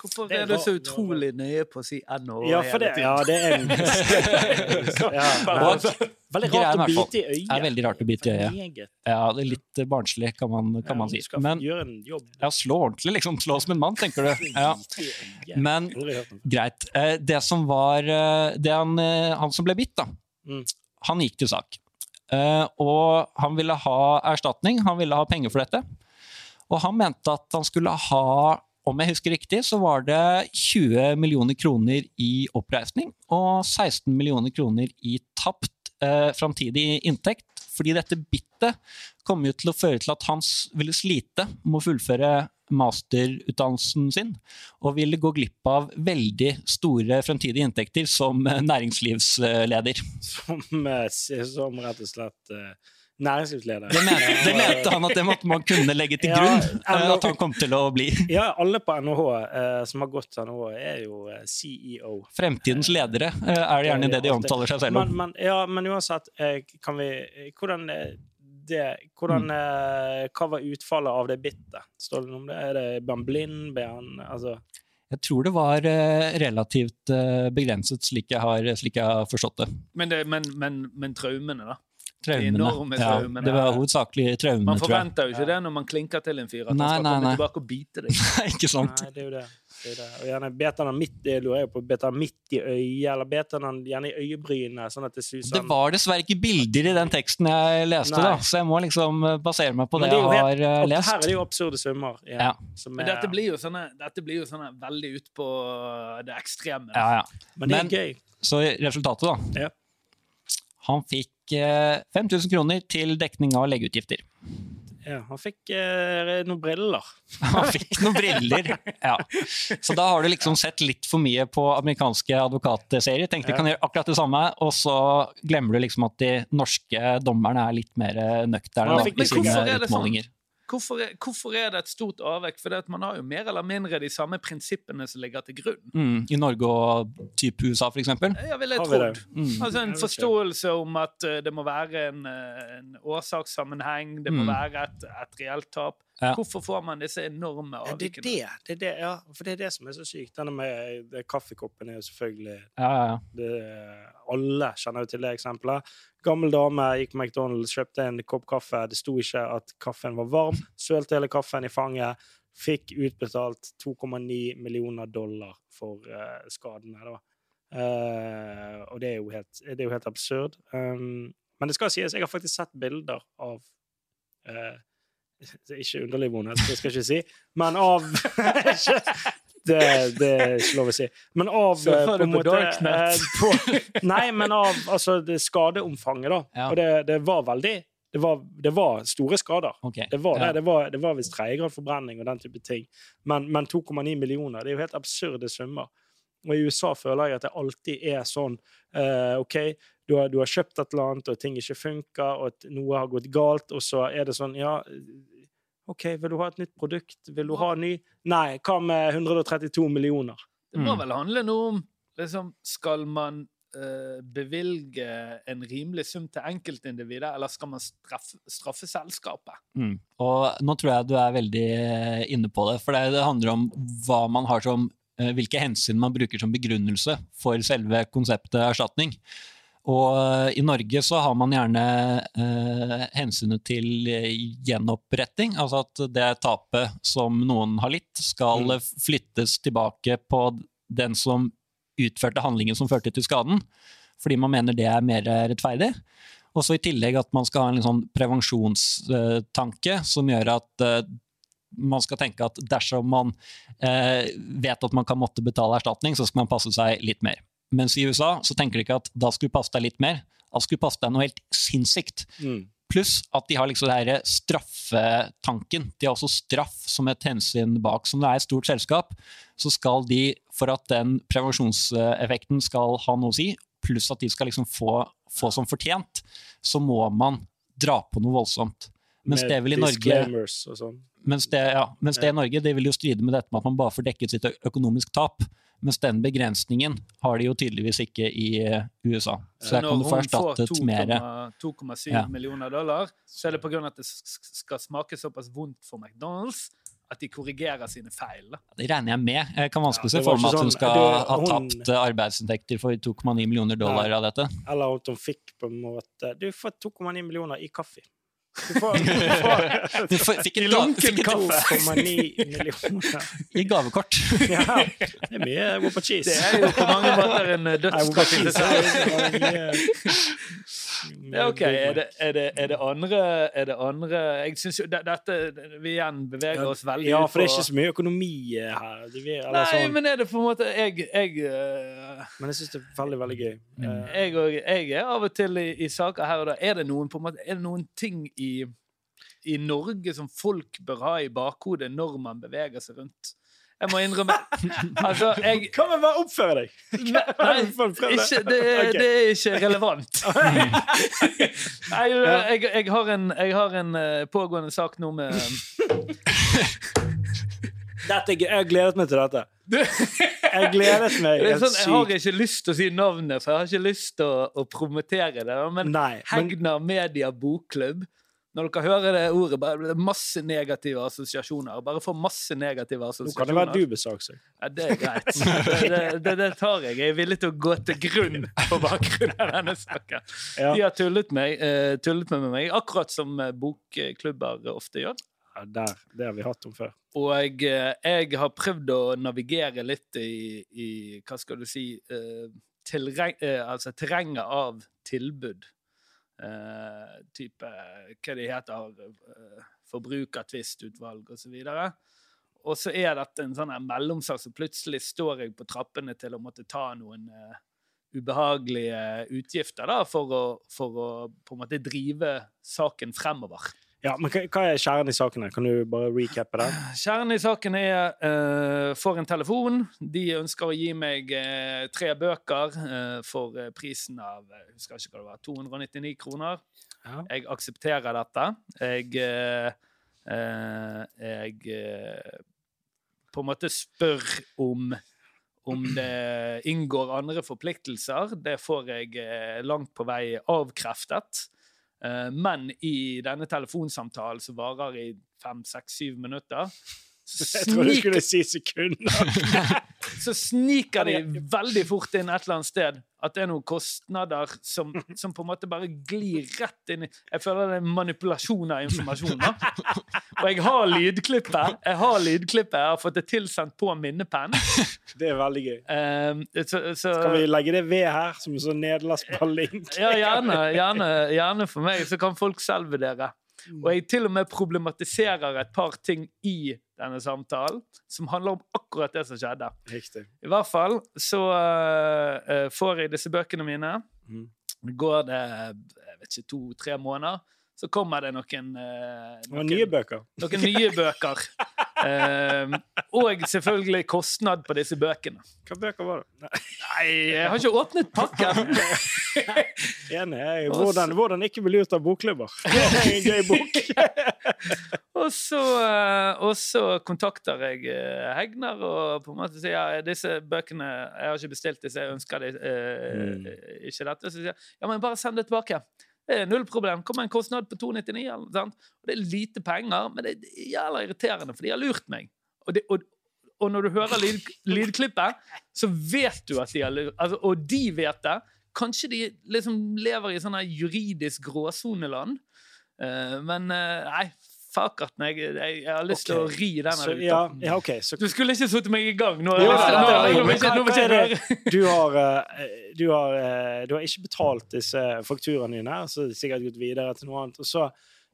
[SPEAKER 1] Hvorfor er, du så utrolig nøye på å si NHO
[SPEAKER 2] ja, hele det, ja, det er en ja, Veldig rart å bite i øyet.
[SPEAKER 3] Er veldig rart å bite i øyet. Ja, det er litt barnslig, kan man, kan man si. Men ja, slå ordentlig, liksom. Slå som en mann, tenker du. Ja. Men greit. Eh, det som var eh, det han, eh, han som ble bitt, da. Mm. Han gikk til sak. Og han ville ha erstatning, han ville ha penger for dette. Og han mente at han skulle ha om jeg husker riktig, så var det 20 millioner kroner i oppreisning og 16 millioner kroner i tapt eh, framtidig inntekt. Fordi dette bittet kom jo til å føre til at Hans ville slite med å fullføre masterutdannelsen sin, og ville gå glipp av veldig store fremtidige inntekter som eh, næringslivsleder.
[SPEAKER 2] Som, eh, som rett og slett uh, næringslivsleder.
[SPEAKER 3] Det mente, det mente, han at det måtte man kunne legge til grunn ja, at han kom til å bli.
[SPEAKER 2] Ja, alle på NHH uh, som har gått til NHH, er jo uh, CEO.
[SPEAKER 3] Fremtidens ledere uh, er det gjerne det de omtaler seg selv
[SPEAKER 2] om. Men, men, ja, men uansett, kan vi Hvordan det, hvordan, mm. Hva var utfallet av det bittet? Står det noe om det? Er det ban blind? Han, altså
[SPEAKER 3] jeg tror det var relativt begrenset, slik jeg har, slik jeg har forstått det.
[SPEAKER 1] Men, det, men, men, men traumene, da?
[SPEAKER 3] Traumene. Ja, det var hovedsakelig traumene,
[SPEAKER 1] Man forventer jo ikke det når man klinker til en fyr, at nei, han skal nei, komme nei. tilbake og bite deg.
[SPEAKER 3] Nei, ikke sant?
[SPEAKER 2] Nei, det er jo det. det, er det. Og gjerne beter han midt, jeg lurer på, beter han midt i øyet, eller beter han gjerne i øyebrynene? sånn at det suser
[SPEAKER 3] Det var dessverre ikke bilder i den teksten jeg leste, da, så jeg må liksom eh, basere meg på det, det jeg har helt, lest.
[SPEAKER 2] Her er det jo absurde summer. Ja,
[SPEAKER 1] ja. Men dette blir jo sånne, dette blir jo sånne veldig ut på det ekstreme.
[SPEAKER 3] Ja, ja.
[SPEAKER 2] Men det er Men, gøy.
[SPEAKER 3] Så resultatet, da.
[SPEAKER 2] Ja.
[SPEAKER 3] Han fikk 5000 kroner til dekning av legeutgifter.
[SPEAKER 2] Ja, han fikk eh, noen briller.
[SPEAKER 3] Han fikk noen briller, ja. Så da har du liksom sett litt for mye på amerikanske advokatserier. Tenkte ja. du kan gjøre akkurat det samme, og så glemmer du liksom at de norske dommerne er litt mer nøkterne i sine utmålinger. Sånn?
[SPEAKER 1] Hvorfor hvorfor er, det et stort avvek? For man har jo mer eller mindre de samme prinsippene som ligger til grunn.
[SPEAKER 3] Mm, I Norge og type USA, f.eks.?
[SPEAKER 1] Ja, ville jeg trodd. Mm. Altså en forståelse om at uh, det må være en, uh, en årsakssammenheng, det må mm. være et, et reelt tap. Ja. Hvorfor får man disse enorme avvikene?
[SPEAKER 2] Det er det, det, er det, ja. For det er det som er så sykt. Denne med det, kaffekoppen er jo selvfølgelig
[SPEAKER 3] ja, ja,
[SPEAKER 2] det, Alle kjenner jo til det eksempelet. Gammel dame gikk på McDonald's, kjøpte en kopp kaffe. Det sto ikke at kaffen var varm. Sølte hele kaffen i fanget. Fikk utbetalt 2,9 millioner dollar for uh, skadene. da. Uh, og det er, jo helt, det er jo helt absurd. Um, men det skal sies, jeg har faktisk sett bilder av uh, ikke underlig vondhet, det skal jeg ikke si, men av det, det, er ikke lov å si. Men av
[SPEAKER 1] på en måte eh,
[SPEAKER 2] på, Nei, men av altså, skadeomfanget, da. Ja. Og det, det, var veldig det var, det var store skader.
[SPEAKER 3] Okay.
[SPEAKER 2] Det var det. Ja. Det var, det var visst tredjegrad forbrenning og den type ting. Men, men 2,9 millioner, det er jo helt absurde summer. Og i USA føler jeg at det alltid er sånn uh, OK, du har, du har, kjøpt et eller annet, og ting ikke funker, og at noe har gått galt, og så er det sånn Ja, OK, vil du ha et nytt produkt? Vil du ha ny? Nei, hva med 132 millioner?
[SPEAKER 1] Det må mm. vel handle noe om liksom, Skal man uh, bevilge en rimelig sum til enkeltindivider, eller skal man straffe, straffe selskapet?
[SPEAKER 3] Mm. Og nå tror jeg du er veldig eh, inne på det, for det, handler om hva man har som uh, hvilke hensyn man bruker som begrunnelse for selve konseptet erstatning. Og eh, i Norge så har man gjerne eh, hensynet til eh, gjenoppretting. Altså at det tapet som noen har litt, skal mm. flyttes tilbake på den som utførte handlingen som førte til skaden. Fordi man mener det er mer rettferdig. Og så i tillegg at man skal ha en sånn prevensjonstanke som gjør at eh, man skal tenke at dersom man eh, vet at man kan måtte betale erstatning, så skal man passe seg litt mer. Mens i USA så tenker de ikke at da skulle du passe deg litt mer. Da skulle passe deg noe helt sinnssykt. Mm. Pluss at de har liksom det her straffetanken. De har også straff som et hensyn bak. Som det er et stort selskap, så skal de, for at den prevensjonseffekten skal ha noe å si, pluss at de skal liksom få, få som fortjent, så må man dra på noe voldsomt. Mens det vil i Norge
[SPEAKER 2] og sånn.
[SPEAKER 3] Mens det, ja, mens det i Norge det vil jo stride med dette med at man bare får dekket sitt økonomisk tap. Mens den begrensningen har de jo tydeligvis ikke i uh, USA. Så
[SPEAKER 1] der kan du få erstattet mer. Når hun får 2,7 ja. millioner dollar, så er det pga. at det skal smake såpass vondt for McDonald's at de korrigerer sine feil.
[SPEAKER 3] Det regner jeg med. Jeg kan vanskelig se for meg at hun sånn- skal ha tapt arbeidsinntekter for 2,9 millioner dollar nei, av dette.
[SPEAKER 2] Eller at hun fikk på en måte Du får 2,9 millioner i kaffe.
[SPEAKER 3] Du, får, du, får, fikk en lunken kaffe.
[SPEAKER 2] 2,9 millioner.
[SPEAKER 3] I gavekort.
[SPEAKER 2] ja, det er mye Wopper cheese.
[SPEAKER 1] Det er jo på mange måter en dødskaffe. i seg Ja, OK. Er det, er det, er det andre Er det andre Jeg syns jo dette Vi igjen beveger oss veldig
[SPEAKER 2] Ja, for det er ikke så mye økonomi eh, her. Vil-
[SPEAKER 1] Nei,
[SPEAKER 2] sånn.
[SPEAKER 1] men er det på en måte Jeg, jeg, øh,
[SPEAKER 2] Men jeg syns det er veldig, veldig gøy. Eh,
[SPEAKER 1] jeg, og, jeg er av og til i, i saker her og da Er det noen, på en måte, er det noen ting i, i Norge som folk bør ha i bakhodet når man beveger seg rundt? Jeg må innrømme Altså, jeg
[SPEAKER 2] Kan med bare oppføre deg?
[SPEAKER 1] Nei, ikke, det,
[SPEAKER 2] Ok.
[SPEAKER 1] det er ikke relevant. jeg, jeg, jeg har en, jeg har en eh, pågående sak nå med
[SPEAKER 2] Dette, er jeg har gledet meg til dette. Jeg gledet meg
[SPEAKER 1] er
[SPEAKER 2] helt
[SPEAKER 1] sånn, jeg har ikke lyst til å si navnet, for jeg har ikke lyst til å, å promotere det. Men
[SPEAKER 2] Nei, men
[SPEAKER 1] Hegnar Media Bokklubb Når dere hører det ordet, bare masse negative assosiasjoner. Bare få masse negative assosiasjoner.
[SPEAKER 2] nå kan det være du besaksøk.
[SPEAKER 1] Ja, det er greit. Det, det, det, det tar jeg. Jeg er villig til å gå til grunn på bakgrunn av denne saken.
[SPEAKER 2] Ja.
[SPEAKER 1] De har tullet, meg, eh, tullet med meg, akkurat som eh, bokklubber ofte gjør.
[SPEAKER 2] Ja, der. Det har vi hatt om før.
[SPEAKER 1] Og jeg, eh, jeg har prøvd å navigere litt i, i hva skal du si eh, altså terrenget av tilbud. Eh, type hva de heter, uh, forbrukertvistutvalg osv. Og så er dette en sånn mellomsak, så plutselig står jeg på trappene til å måtte ta noen eh, ubehagelige utgifter da, for å, for å på en måte drive saken fremover.
[SPEAKER 2] Ja, men hva, er kjernen i saken her? Kan du bare recappe det?
[SPEAKER 1] Kjernen i saken er uh, for en telefon. De ønsker å gi meg uh, tre bøker uh, for prisen av jeg husker ikke hva det var, 299 kroner.
[SPEAKER 2] Ja.
[SPEAKER 1] Jeg aksepterer dette. Jeg Jeg på en måte spør om om det inngår andre forpliktelser. Det får jeg langt på vei avkreftet. Eh, men i denne telefonsamtalen som varer i fem, seks, syv minutter
[SPEAKER 2] Jeg tror du skulle si sekunder.
[SPEAKER 1] så sniker de veldig fort inn et eller annet sted at det er noen kostnader som, som på en måte bare glir rett inn i Jeg føler det er manipulasjon av informasjon. Da. Og jeg har lydklippet. Jeg har lydklippet, jeg har fått det tilsendt på minnepenn.
[SPEAKER 2] Det er veldig gøy.
[SPEAKER 1] Um, så, så,
[SPEAKER 2] Skal vi legge det ved her, som en sånn nederlandsk link?
[SPEAKER 1] Ja, gjerne, gjerne, gjerne for meg, så kan folk selv vurdere. Og jeg til og med problematiserer et par ting i denne samtalen som handler om akkurat det som skjedde.
[SPEAKER 2] Riktig.
[SPEAKER 1] I hvert fall så uh, får jeg disse bøkene mine.
[SPEAKER 2] Mm.
[SPEAKER 1] Går det jeg vet ikke, to-tre måneder, så kommer det noen,
[SPEAKER 2] uh,
[SPEAKER 1] noen
[SPEAKER 2] nye bøker.
[SPEAKER 1] noen nye bøker. Eh, og selvfølgelig kostnad på disse bøkene.
[SPEAKER 2] Hva bøker var det? Nei,
[SPEAKER 1] jeg har ikke åpnet pakken!
[SPEAKER 2] Enig. jeg. Hvordan, hvordan ikke bli lurt av bokklubber. Er en gøy bok.
[SPEAKER 1] Og så, eh, og så kontakter jeg eh, Hegnar og på en måte sier ja, disse bøkene Jeg har ikke bestilt disse, jeg ønsker de, eh, ikke dette. Så sier jeg ja, men bare send det tilbake. Null problem. Kommer en kostnad på 299. Eller, noe og det er lite penger, men det er jævla irriterende, for de har lurt meg. Og, det, og, og når du hører lyd, lydklippet, så vet du at de har lurt altså, Og de vet det. Kanskje de liksom lever i sånn juridisk gråsoneland. Uh, men uh, nei, fuckerten. Jeg, jeg, jeg har lyst til
[SPEAKER 2] okay.
[SPEAKER 1] å ri den
[SPEAKER 2] Så, ja, ja, okay, Så
[SPEAKER 1] Du skulle ikke satt meg i gang. Nå,
[SPEAKER 2] Jo, hva- er det? du har, du, har, du har ikke betalt disse fakturaene dine, så sikkert gått videre til noe annet. Og så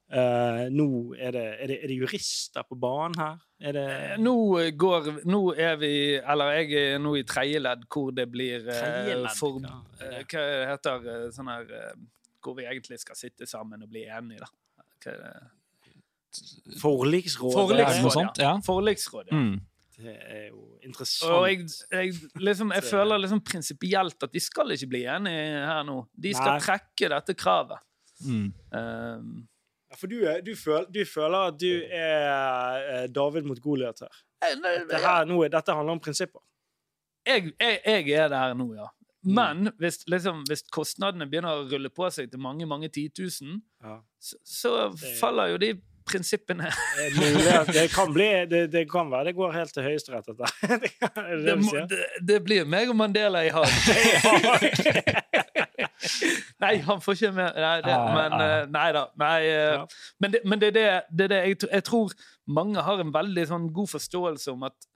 [SPEAKER 2] Uh, nå er det, er, det, er det jurister på banen her? Er det
[SPEAKER 1] Nå går Nå er vi Eller jeg er nå i tredje ledd, hvor det blir
[SPEAKER 2] uh,
[SPEAKER 1] for,
[SPEAKER 2] ja.
[SPEAKER 1] Hva heter sånn her Hvor vi egentlig skal sitte sammen og bli enige, da. Hva er det?
[SPEAKER 2] Forliksrådet?
[SPEAKER 3] Forliksrådet, sånt, ja.
[SPEAKER 1] Forliksrådet.
[SPEAKER 3] Mm.
[SPEAKER 2] Det er jo interessant.
[SPEAKER 1] Og jeg, jeg, liksom, jeg føler liksom prinsipielt at de skal ikke bli enige her nå. De skal
[SPEAKER 2] Nei.
[SPEAKER 1] trekke dette kravet.
[SPEAKER 3] Mm.
[SPEAKER 1] Um,
[SPEAKER 2] Ja, For du, er, du, føl, du føler at du er eh, David mot Goliat her. Dette, her nå, er- dette handler om prinsipper.
[SPEAKER 1] jeg, jeg, jeg er der nå, ja.
[SPEAKER 2] Mm.
[SPEAKER 1] Men hvis, liksom, hvis kostnadene begynner å rulle på seg til mange mange titusen,
[SPEAKER 2] Ja.
[SPEAKER 1] så, så faller jo de prinsippene
[SPEAKER 2] Det, kan bli det, det kan være det går helt til Høyesterett, dette. Det det
[SPEAKER 1] det, må, det, det blir meg og Mandela i hag. nei, han får ikke med Nei, det,
[SPEAKER 3] Ah,
[SPEAKER 1] men
[SPEAKER 3] ah.
[SPEAKER 1] eh, Nei da. Nei, eh, Men, det, men det er det, det, er det jeg, jeg tror mange har en veldig sånn god forståelse om at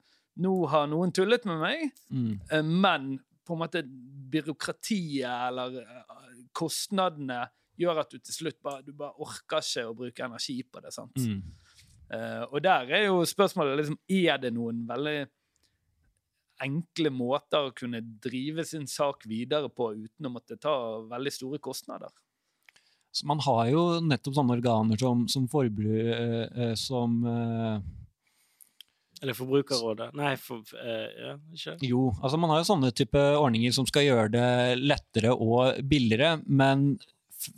[SPEAKER 1] nå har noen tullet med meg,
[SPEAKER 3] Mm.
[SPEAKER 1] eh, men på en måte byråkratiet eller kostnadene gjør at du til slutt bare, du bare orker ikke å bruke energi på det. sant?
[SPEAKER 3] Mm.
[SPEAKER 1] Uh, og der er jo spørsmålet liksom, er det noen veldig enkle måter å kunne drive sin sak videre på uten å måtte ta veldig store kostnader.
[SPEAKER 3] Så man har jo nettopp sånne organer som, som forbru, eh, eh, som eh,
[SPEAKER 2] Eller Forbrukerrådet. Nei, for, eh, ja, ikke?
[SPEAKER 3] Jo, altså man har jo sånne type ordninger som skal gjøre det lettere og billigere, men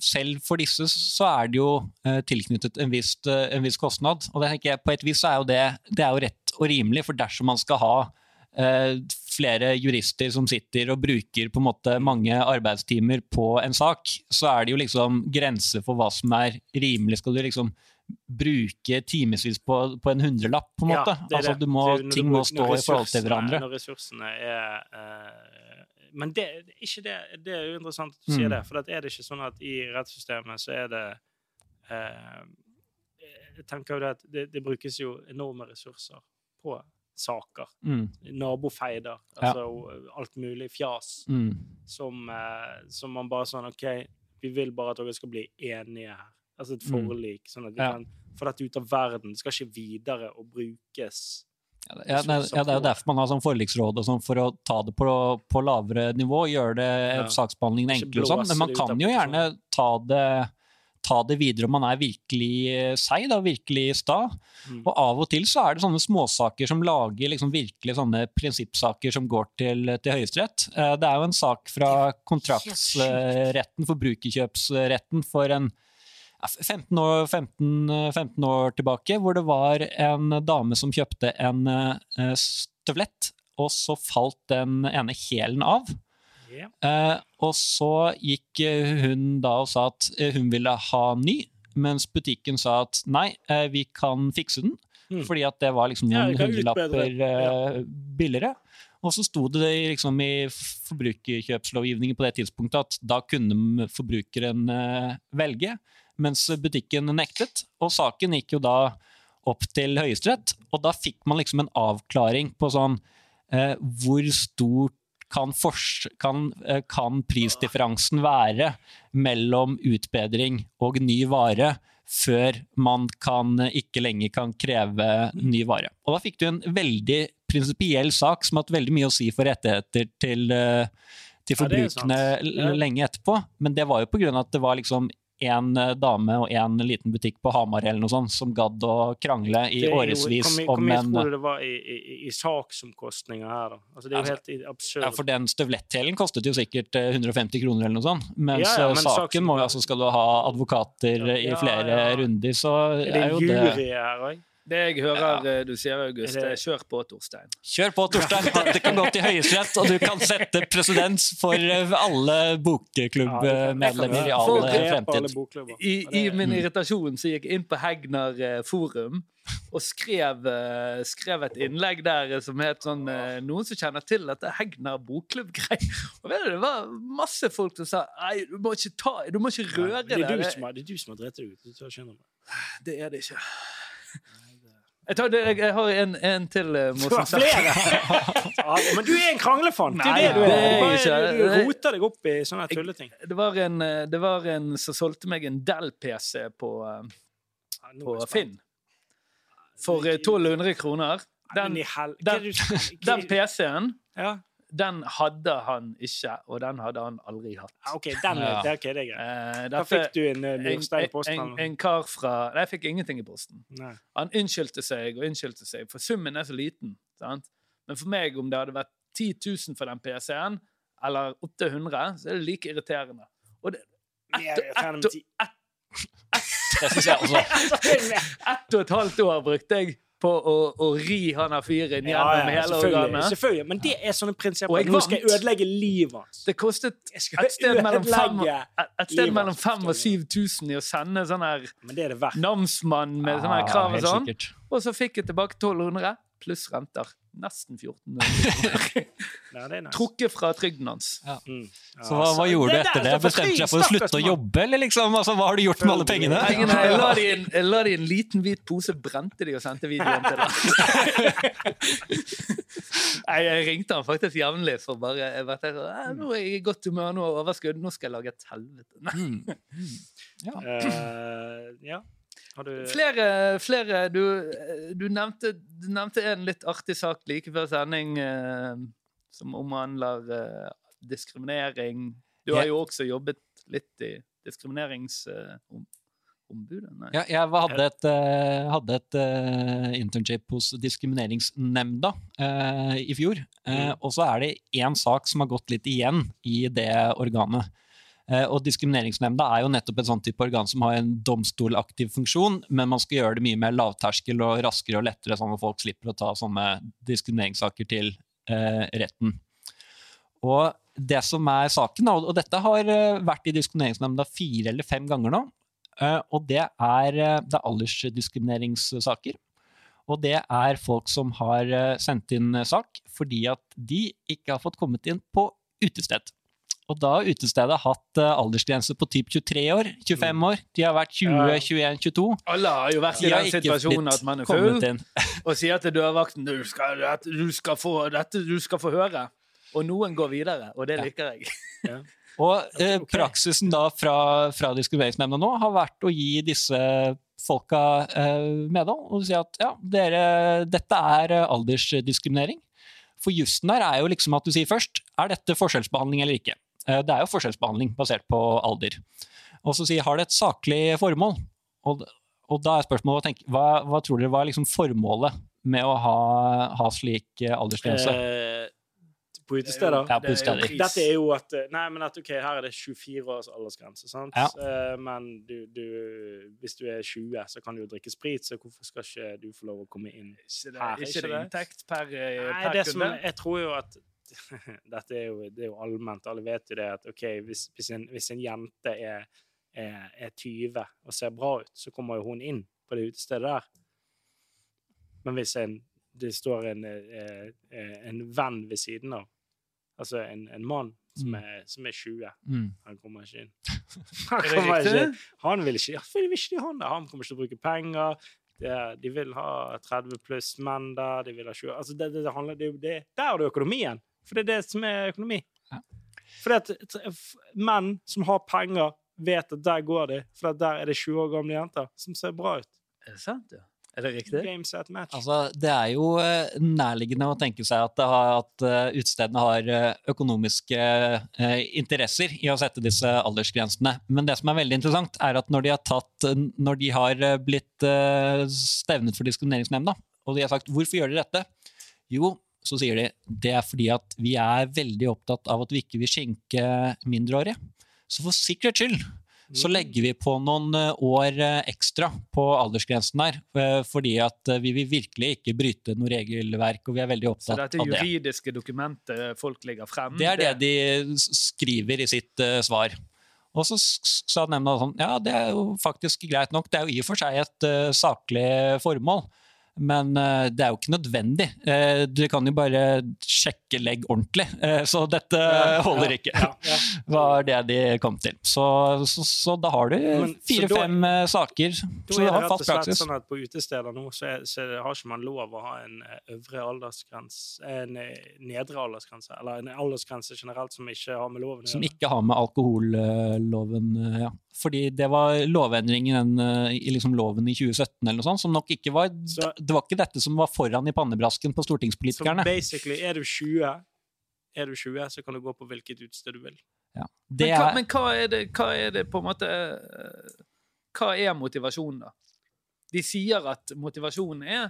[SPEAKER 3] selv for disse så er det jo eh, tilknyttet en viss, eh, en viss kostnad. Og det tenker jeg, på et vis så er jo det, det er jo rett og rimelig, for dersom man skal ha eh, flere jurister som sitter og bruker på en måte mange arbeidstimer på en sak, så er det jo liksom grenser for hva som er rimelig. Skal du liksom bruke timevis på, på en hundrelapp, på en
[SPEAKER 2] Ja,
[SPEAKER 3] måte?
[SPEAKER 2] det er
[SPEAKER 3] altså, du må,
[SPEAKER 2] Det jo når
[SPEAKER 3] ting må stå i forhold til hverandre.
[SPEAKER 2] Når ressursene er eh, Men det, det, det er jo interessant at du
[SPEAKER 3] Mm.
[SPEAKER 2] sier det, for er det ikke sånn at i rettssystemet så er det eh, Jeg tenker jo det at det, det brukes jo enorme ressurser på saker.
[SPEAKER 3] Mm,
[SPEAKER 2] Nabofeider, altså alt mulig fjas.
[SPEAKER 3] mm.
[SPEAKER 2] som, eh, som man bare sånn OK, vi vil bare at dere skal bli enige her. Altså et
[SPEAKER 3] Mm.
[SPEAKER 2] forlik, sånn at vi
[SPEAKER 3] Ja.
[SPEAKER 2] kan få dette ut av verden. Det skal ikke videre og brukes.
[SPEAKER 3] Ja, det- ja, det, er jo derfor man har sånn forliksråd sånn, for å ta det på, på lavere nivå, gjøre det
[SPEAKER 2] Ja.
[SPEAKER 3] saksbehandlingen enklere og sånn. Men man kan jo gjerne ta det, ta det videre om man er virkelig eh, seig, virkelig sta.
[SPEAKER 2] Mm.
[SPEAKER 3] Og av og til så er det sånne småsaker som lager liksom virkelig sånne prinsippsaker som går til, til Høyesterett. Eh, Det er jo en sak fra kontraktsretten, forbrukerkjøpsretten, for en 15 år, 15, eh, 15 år tilbake, hvor det var en dame som kjøpte en eh, støvlett, og så falt den ene hælen av.
[SPEAKER 2] Yeah.
[SPEAKER 3] Eh, og så gikk eh, hun da og sa at eh, hun ville ha ny, mens butikken sa at nei, eh, vi kan fikse den.
[SPEAKER 2] Mm.
[SPEAKER 3] Fordi at det var liksom noen
[SPEAKER 2] ja,
[SPEAKER 3] hundrelapper eh, billigere. Og så sto det liksom i forbrukerkjøpslovgivningen på det tidspunktet at da kunne forbrukeren eh, velge, mens butikken nektet. Og saken gikk jo da opp til Høyesterett, og da fikk man liksom en avklaring på sånn eh, hvor stort kan, kan, eh, kan prisdifferansen være mellom utbedring og ny vare før man kan, ikke lenger kan kreve ny vare. Og da fikk du en veldig prinsipiell sak som har hatt veldig mye å si for rettigheter til, eh, til
[SPEAKER 2] er
[SPEAKER 3] forbrukerne
[SPEAKER 2] Ja.
[SPEAKER 3] lenge etterpå. Men det var jo av at det var liksom en eh, dame og en liten butikk på Hamar eller noe sånt som gadd å krangle i
[SPEAKER 2] er
[SPEAKER 3] årevis om
[SPEAKER 2] hvor mye
[SPEAKER 3] en
[SPEAKER 2] tror du det var i, i, i, saksomkostninger her, da? Altså, det er jo helt absurd.
[SPEAKER 3] ja, For den støvletthælen kostet jo sikkert eh, 150 kroner eller noe sånt. Mens
[SPEAKER 2] Ja, ja,
[SPEAKER 3] eh,
[SPEAKER 2] men
[SPEAKER 3] saken
[SPEAKER 2] saks-
[SPEAKER 3] må jo altså skal du ha advokater eh, i flere runder, så
[SPEAKER 2] er
[SPEAKER 3] er,
[SPEAKER 2] det
[SPEAKER 3] jo det
[SPEAKER 2] jury her òg?
[SPEAKER 1] Det jeg hører ja. du sier, August,
[SPEAKER 2] Er
[SPEAKER 1] det
[SPEAKER 2] det-
[SPEAKER 1] kjør på, Torstein.
[SPEAKER 3] Kjør på, Torstein! Dette kan gå til Høyesterett, og du kan sette presedens for eh, alle bokklubbmedlemmer i all eh, fremtid.
[SPEAKER 1] I, i min
[SPEAKER 3] Mm.
[SPEAKER 1] irritasjon så gikk jeg inn på Hegnar eh, forum og skrev, eh, skrev et innlegg der som het sånn eh, Noen som kjenner til dette Hegnar bokklubb-greier Og vet du, Det var masse folk som sa Nei, du må ikke ta Du må ikke røre
[SPEAKER 2] det,
[SPEAKER 1] det.
[SPEAKER 2] det er du som har drept deg ut.
[SPEAKER 1] Det er det ikke. Jeg, tar jeg, jeg har en, en til uh, morsom
[SPEAKER 2] flere! Ja, men du er en kranglefant! Det er det du
[SPEAKER 1] det
[SPEAKER 2] er.
[SPEAKER 1] er
[SPEAKER 2] Du, du roter deg opp i sånne tulleting.
[SPEAKER 1] Det var en, eh, det var en som solgte meg en Dell-PC på,
[SPEAKER 2] uh,
[SPEAKER 1] på
[SPEAKER 2] er.
[SPEAKER 1] Finn. For eh, 1200 kroner. Den, den-
[SPEAKER 2] er
[SPEAKER 1] den PC-en
[SPEAKER 2] Ja,
[SPEAKER 1] den hadde han ikke, og den hadde han aldri hatt.
[SPEAKER 2] OK, den
[SPEAKER 3] Ja.
[SPEAKER 2] det, er ok, det er greit.
[SPEAKER 1] Hva
[SPEAKER 2] Da fikk du en uh, murstein i posten?
[SPEAKER 1] en,
[SPEAKER 2] en,
[SPEAKER 1] en kar fra Nei, jeg fikk ingenting i posten.
[SPEAKER 2] Nei.
[SPEAKER 1] Han unnskyldte seg og unnskyldte seg, for summen er så liten. Sant? Men for meg, om det hadde vært 10 000 for den PC-en, eller 800, så er det like irriterende. Og det, ett,
[SPEAKER 2] ti-
[SPEAKER 3] Det synes jeg
[SPEAKER 1] ett og et halvt år brukte jeg på å, å ri han av fyren
[SPEAKER 2] Ja,
[SPEAKER 1] gjennom
[SPEAKER 2] ja,
[SPEAKER 1] hele
[SPEAKER 2] selvfølgelig,
[SPEAKER 1] organet.
[SPEAKER 2] selvfølgelig. Men det er sånne
[SPEAKER 1] Og
[SPEAKER 2] prinsipper.
[SPEAKER 1] jeg
[SPEAKER 2] Nå skal jeg ødelegge livet hans.
[SPEAKER 1] Det kostet et sted mellom fem,
[SPEAKER 2] ødelegge
[SPEAKER 1] et, et sted
[SPEAKER 2] livet
[SPEAKER 1] mellom
[SPEAKER 2] hans,
[SPEAKER 1] fem og
[SPEAKER 2] forstår
[SPEAKER 1] 7000 i å sende sånn her
[SPEAKER 2] er
[SPEAKER 1] namsmann med sånne her
[SPEAKER 3] Ja,
[SPEAKER 1] krav og sånn. Og så fikk jeg tilbake 1200 pluss renter. Nesten 1400.
[SPEAKER 2] Ja, det er.
[SPEAKER 1] Trukket fra trygden hans.
[SPEAKER 2] Mm. Ja,
[SPEAKER 3] Så hva, hva gjorde du etter det? Bestemte du deg for å slutte å jobbe, eller liksom? Altså, hva har du gjort med alle pengene?
[SPEAKER 1] Pengene, jeg, la de i en, jeg la de i en liten hvit pose, brente de og sendte videoen til deg. Jeg ringte han faktisk jevnlig for bare jeg vet, jeg, «Eh, Nå er jeg i godt humør, nå er overskudd, nå skal jeg lage et helvete. ja.
[SPEAKER 3] Mm.
[SPEAKER 2] Eh, ja. Har du
[SPEAKER 1] Flere, flere du, du, nevnte, du nevnte en litt artig sak like før sending eh, som omhandler eh, diskriminering. Du har jo også jobbet litt i diskrimineringsombudet. Nei.
[SPEAKER 3] Ja, jeg hadde et, eh, hadde et eh, internship hos Diskrimineringsnemnda eh, i fjor. Eh,
[SPEAKER 2] Mm.
[SPEAKER 3] og så er det én sak som har gått litt igjen i det organet. Eh, og Diskrimineringsnemnda er jo nettopp et sånt type organ som har en domstolaktiv funksjon, men man skal gjøre det mye mer lavterskel og raskere og lettere, sånn at folk slipper å ta sånne diskrimineringssaker til eh, retten. Og det som er saken, og dette har eh, vært i Diskrimineringsnemnda fire eller fem ganger nå, eh, og det er, det er aldersdiskrimineringssaker. Og det er folk som har sendt inn sak fordi at de ikke har fått kommet inn på utested. Og da har utestedet hatt eh, aldersgrense på typ 23 år, 25 år. De har vært 20,
[SPEAKER 2] Ja.
[SPEAKER 3] 21, 22.
[SPEAKER 1] Alle har jo vært i den situasjonen at man er full og sier til dørvakten du skal, du, skal få, dette du skal få høre. Og noen går videre, og det liker jeg.
[SPEAKER 3] Og eh, praksisen da fra, fra Diskrimineringsnemnda nå har vært å gi disse folka eh, medhold og si at ja, dere, dette er eh, aldersdiskriminering. For jussen her er jo liksom at du sier først er dette forskjellsbehandling eller ikke. Eh, det er jo forskjellsbehandling basert på alder. Og så sier har det et saklig formål. Og, og da er spørsmålet å tenke, hva, hva tror dere var liksom formålet med å ha, ha slik eh, aldersgrense?
[SPEAKER 2] eh, På utesteder?
[SPEAKER 3] Ja, på utesteder.
[SPEAKER 1] pris.
[SPEAKER 2] Dette er jo at eh, Nei, men at ok, her er det 24 års aldersgrense, sant?
[SPEAKER 3] Ja.
[SPEAKER 2] Eh, men du, du, hvis du er 20, så kan du jo drikke sprit, så hvorfor skal ikke du få lov å komme inn?
[SPEAKER 1] Ikke det,
[SPEAKER 2] Her,
[SPEAKER 1] ikke
[SPEAKER 2] ikke
[SPEAKER 1] det
[SPEAKER 2] det?
[SPEAKER 1] inntekt per, per
[SPEAKER 2] Nei, det som,
[SPEAKER 1] kunde?
[SPEAKER 2] jeg tror jo at Dette er jo, det er jo allment, alle vet jo det at ok, hvis, hvis, en, hvis en jente er, er, er 20 og ser bra ut, så kommer jo hun inn på det utestedet der. Men hvis en, det står en, eh, eh, en venn ved siden av, altså en, en mann som
[SPEAKER 3] Mm.
[SPEAKER 2] er, som er 20
[SPEAKER 3] Mm.
[SPEAKER 2] han kommer ikke inn. Han,
[SPEAKER 1] Er
[SPEAKER 2] kommer ikke, han vil ikke, vil ikke han. Han kommer ikke til å bruke penger. Det, de vil ha 30 pluss menn der. De vil ha 20 altså det, det, handler, det, det, Der er det økonomien. For det er det som er økonomi.
[SPEAKER 3] Ja.
[SPEAKER 2] At menn som har penger, vet at der går de. For der er det 20 år gamle jenter som ser bra ut.
[SPEAKER 1] Er det sant, ja? Er det riktig?
[SPEAKER 2] Game set match.
[SPEAKER 3] Altså, det er jo eh, nærliggende å tenke seg at, har, at eh, utestedene har eh, økonomiske eh, interesser i å sette disse aldersgrensene. Men det som er veldig interessant, er at når de har, tatt, når de har blitt eh, stevnet for Diskrimineringsnemnda, og de har sagt 'hvorfor gjør dere dette', jo, så sier de det er fordi at vi er veldig opptatt av at vi ikke vil skjenke mindreårige. Så for sikkerhets skyld så legger vi på noen eh, år eh, ekstra på aldersgrensen her. eh, Fordi at vi vil virkelig ikke bryte noe regelverk, og vi er veldig opptatt av det.
[SPEAKER 1] Så dette juridiske dokumentet folk legger frem
[SPEAKER 3] Det er det de skriver i sitt svar. Og så sa nemnda sånn Ja, det er jo faktisk greit nok. Det er jo i og for seg et saklig formål. Men uh, det er jo ikke nødvendig. Uh, du kan jo bare sjekke legg ordentlig. Uh, så dette
[SPEAKER 2] Ja,
[SPEAKER 3] holder
[SPEAKER 2] ja,
[SPEAKER 3] ikke.
[SPEAKER 2] ja,
[SPEAKER 3] var det de kom til. Så, så, så da har du fire-fem saker.
[SPEAKER 2] Da
[SPEAKER 3] Så
[SPEAKER 2] er det
[SPEAKER 3] har
[SPEAKER 2] rett og slett sånn at på utesteder nå så, er, så har ikke man lov å ha en øvre aldersgrense En nedre aldersgrense, eller en aldersgrense generelt som ikke har med loven å
[SPEAKER 3] Som ikke har med alkoholloven ja. Fordi det var lovendringen i liksom loven i 2017 eller noe sånt, som nok ikke var
[SPEAKER 2] Så-
[SPEAKER 3] Det var ikke dette som var foran i pannebrasken på
[SPEAKER 2] Så
[SPEAKER 3] stortingspolitikerne.
[SPEAKER 2] basically, er du 20, er du 20, så kan du gå på hvilket utsted du vil.
[SPEAKER 3] Ja. Det
[SPEAKER 1] men, hva, men hva er det, hva er det på en måte eh, Hva er motivasjonen, da? De sier at motivasjonen er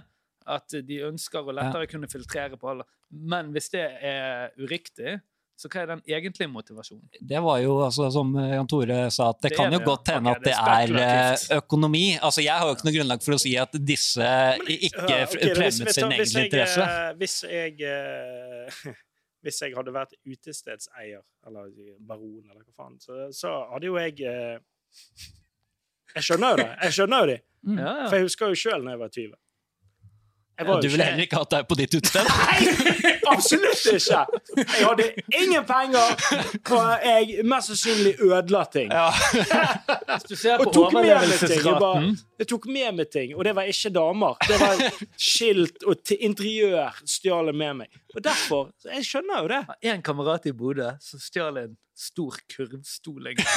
[SPEAKER 1] at de ønsker å lettere kunne filtrere på alder. Men hvis det er uriktig, så hva er den egentlige motivasjonen?
[SPEAKER 3] det var jo, altså, som Jan Tore sa, at det,
[SPEAKER 1] Det
[SPEAKER 3] kan jo
[SPEAKER 1] det, ja.
[SPEAKER 3] godt hende
[SPEAKER 1] okay,
[SPEAKER 3] at
[SPEAKER 1] det
[SPEAKER 3] det
[SPEAKER 1] er
[SPEAKER 3] eh, økonomi. Altså, Jeg har jo ikke noe grunnlag for å si at disse ikke
[SPEAKER 2] Ja, okay,
[SPEAKER 3] fremmet sin egen interesse.
[SPEAKER 2] eh, Hvis jeg eh, Hvis jeg hadde vært utestedseier, eller baron, eller hva faen, så, så hadde jo jeg eh, Jeg skjønner jo det. Jeg skjønner jo det.
[SPEAKER 3] Mm.
[SPEAKER 2] For jeg husker jo sjøl da jeg var 20. Jeg var
[SPEAKER 3] Du ville heller ikke hatt deg på ditt utested?
[SPEAKER 2] Nei, absolutt ikke! Jeg hadde ingen penger, og jeg mest sannsynlig ødela ting.
[SPEAKER 3] Ja.
[SPEAKER 1] Hvis du ser
[SPEAKER 2] Og
[SPEAKER 1] på
[SPEAKER 2] tok med meg ting. Jeg, bare,
[SPEAKER 1] overlevelsesraten
[SPEAKER 2] jeg tok med meg ting, og det var ikke damer. Det var skilt og interiør stjal jeg med meg. Og derfor Jeg skjønner jo det.
[SPEAKER 1] En kamerat i Bodø som stjal en stor kurvstol. gang.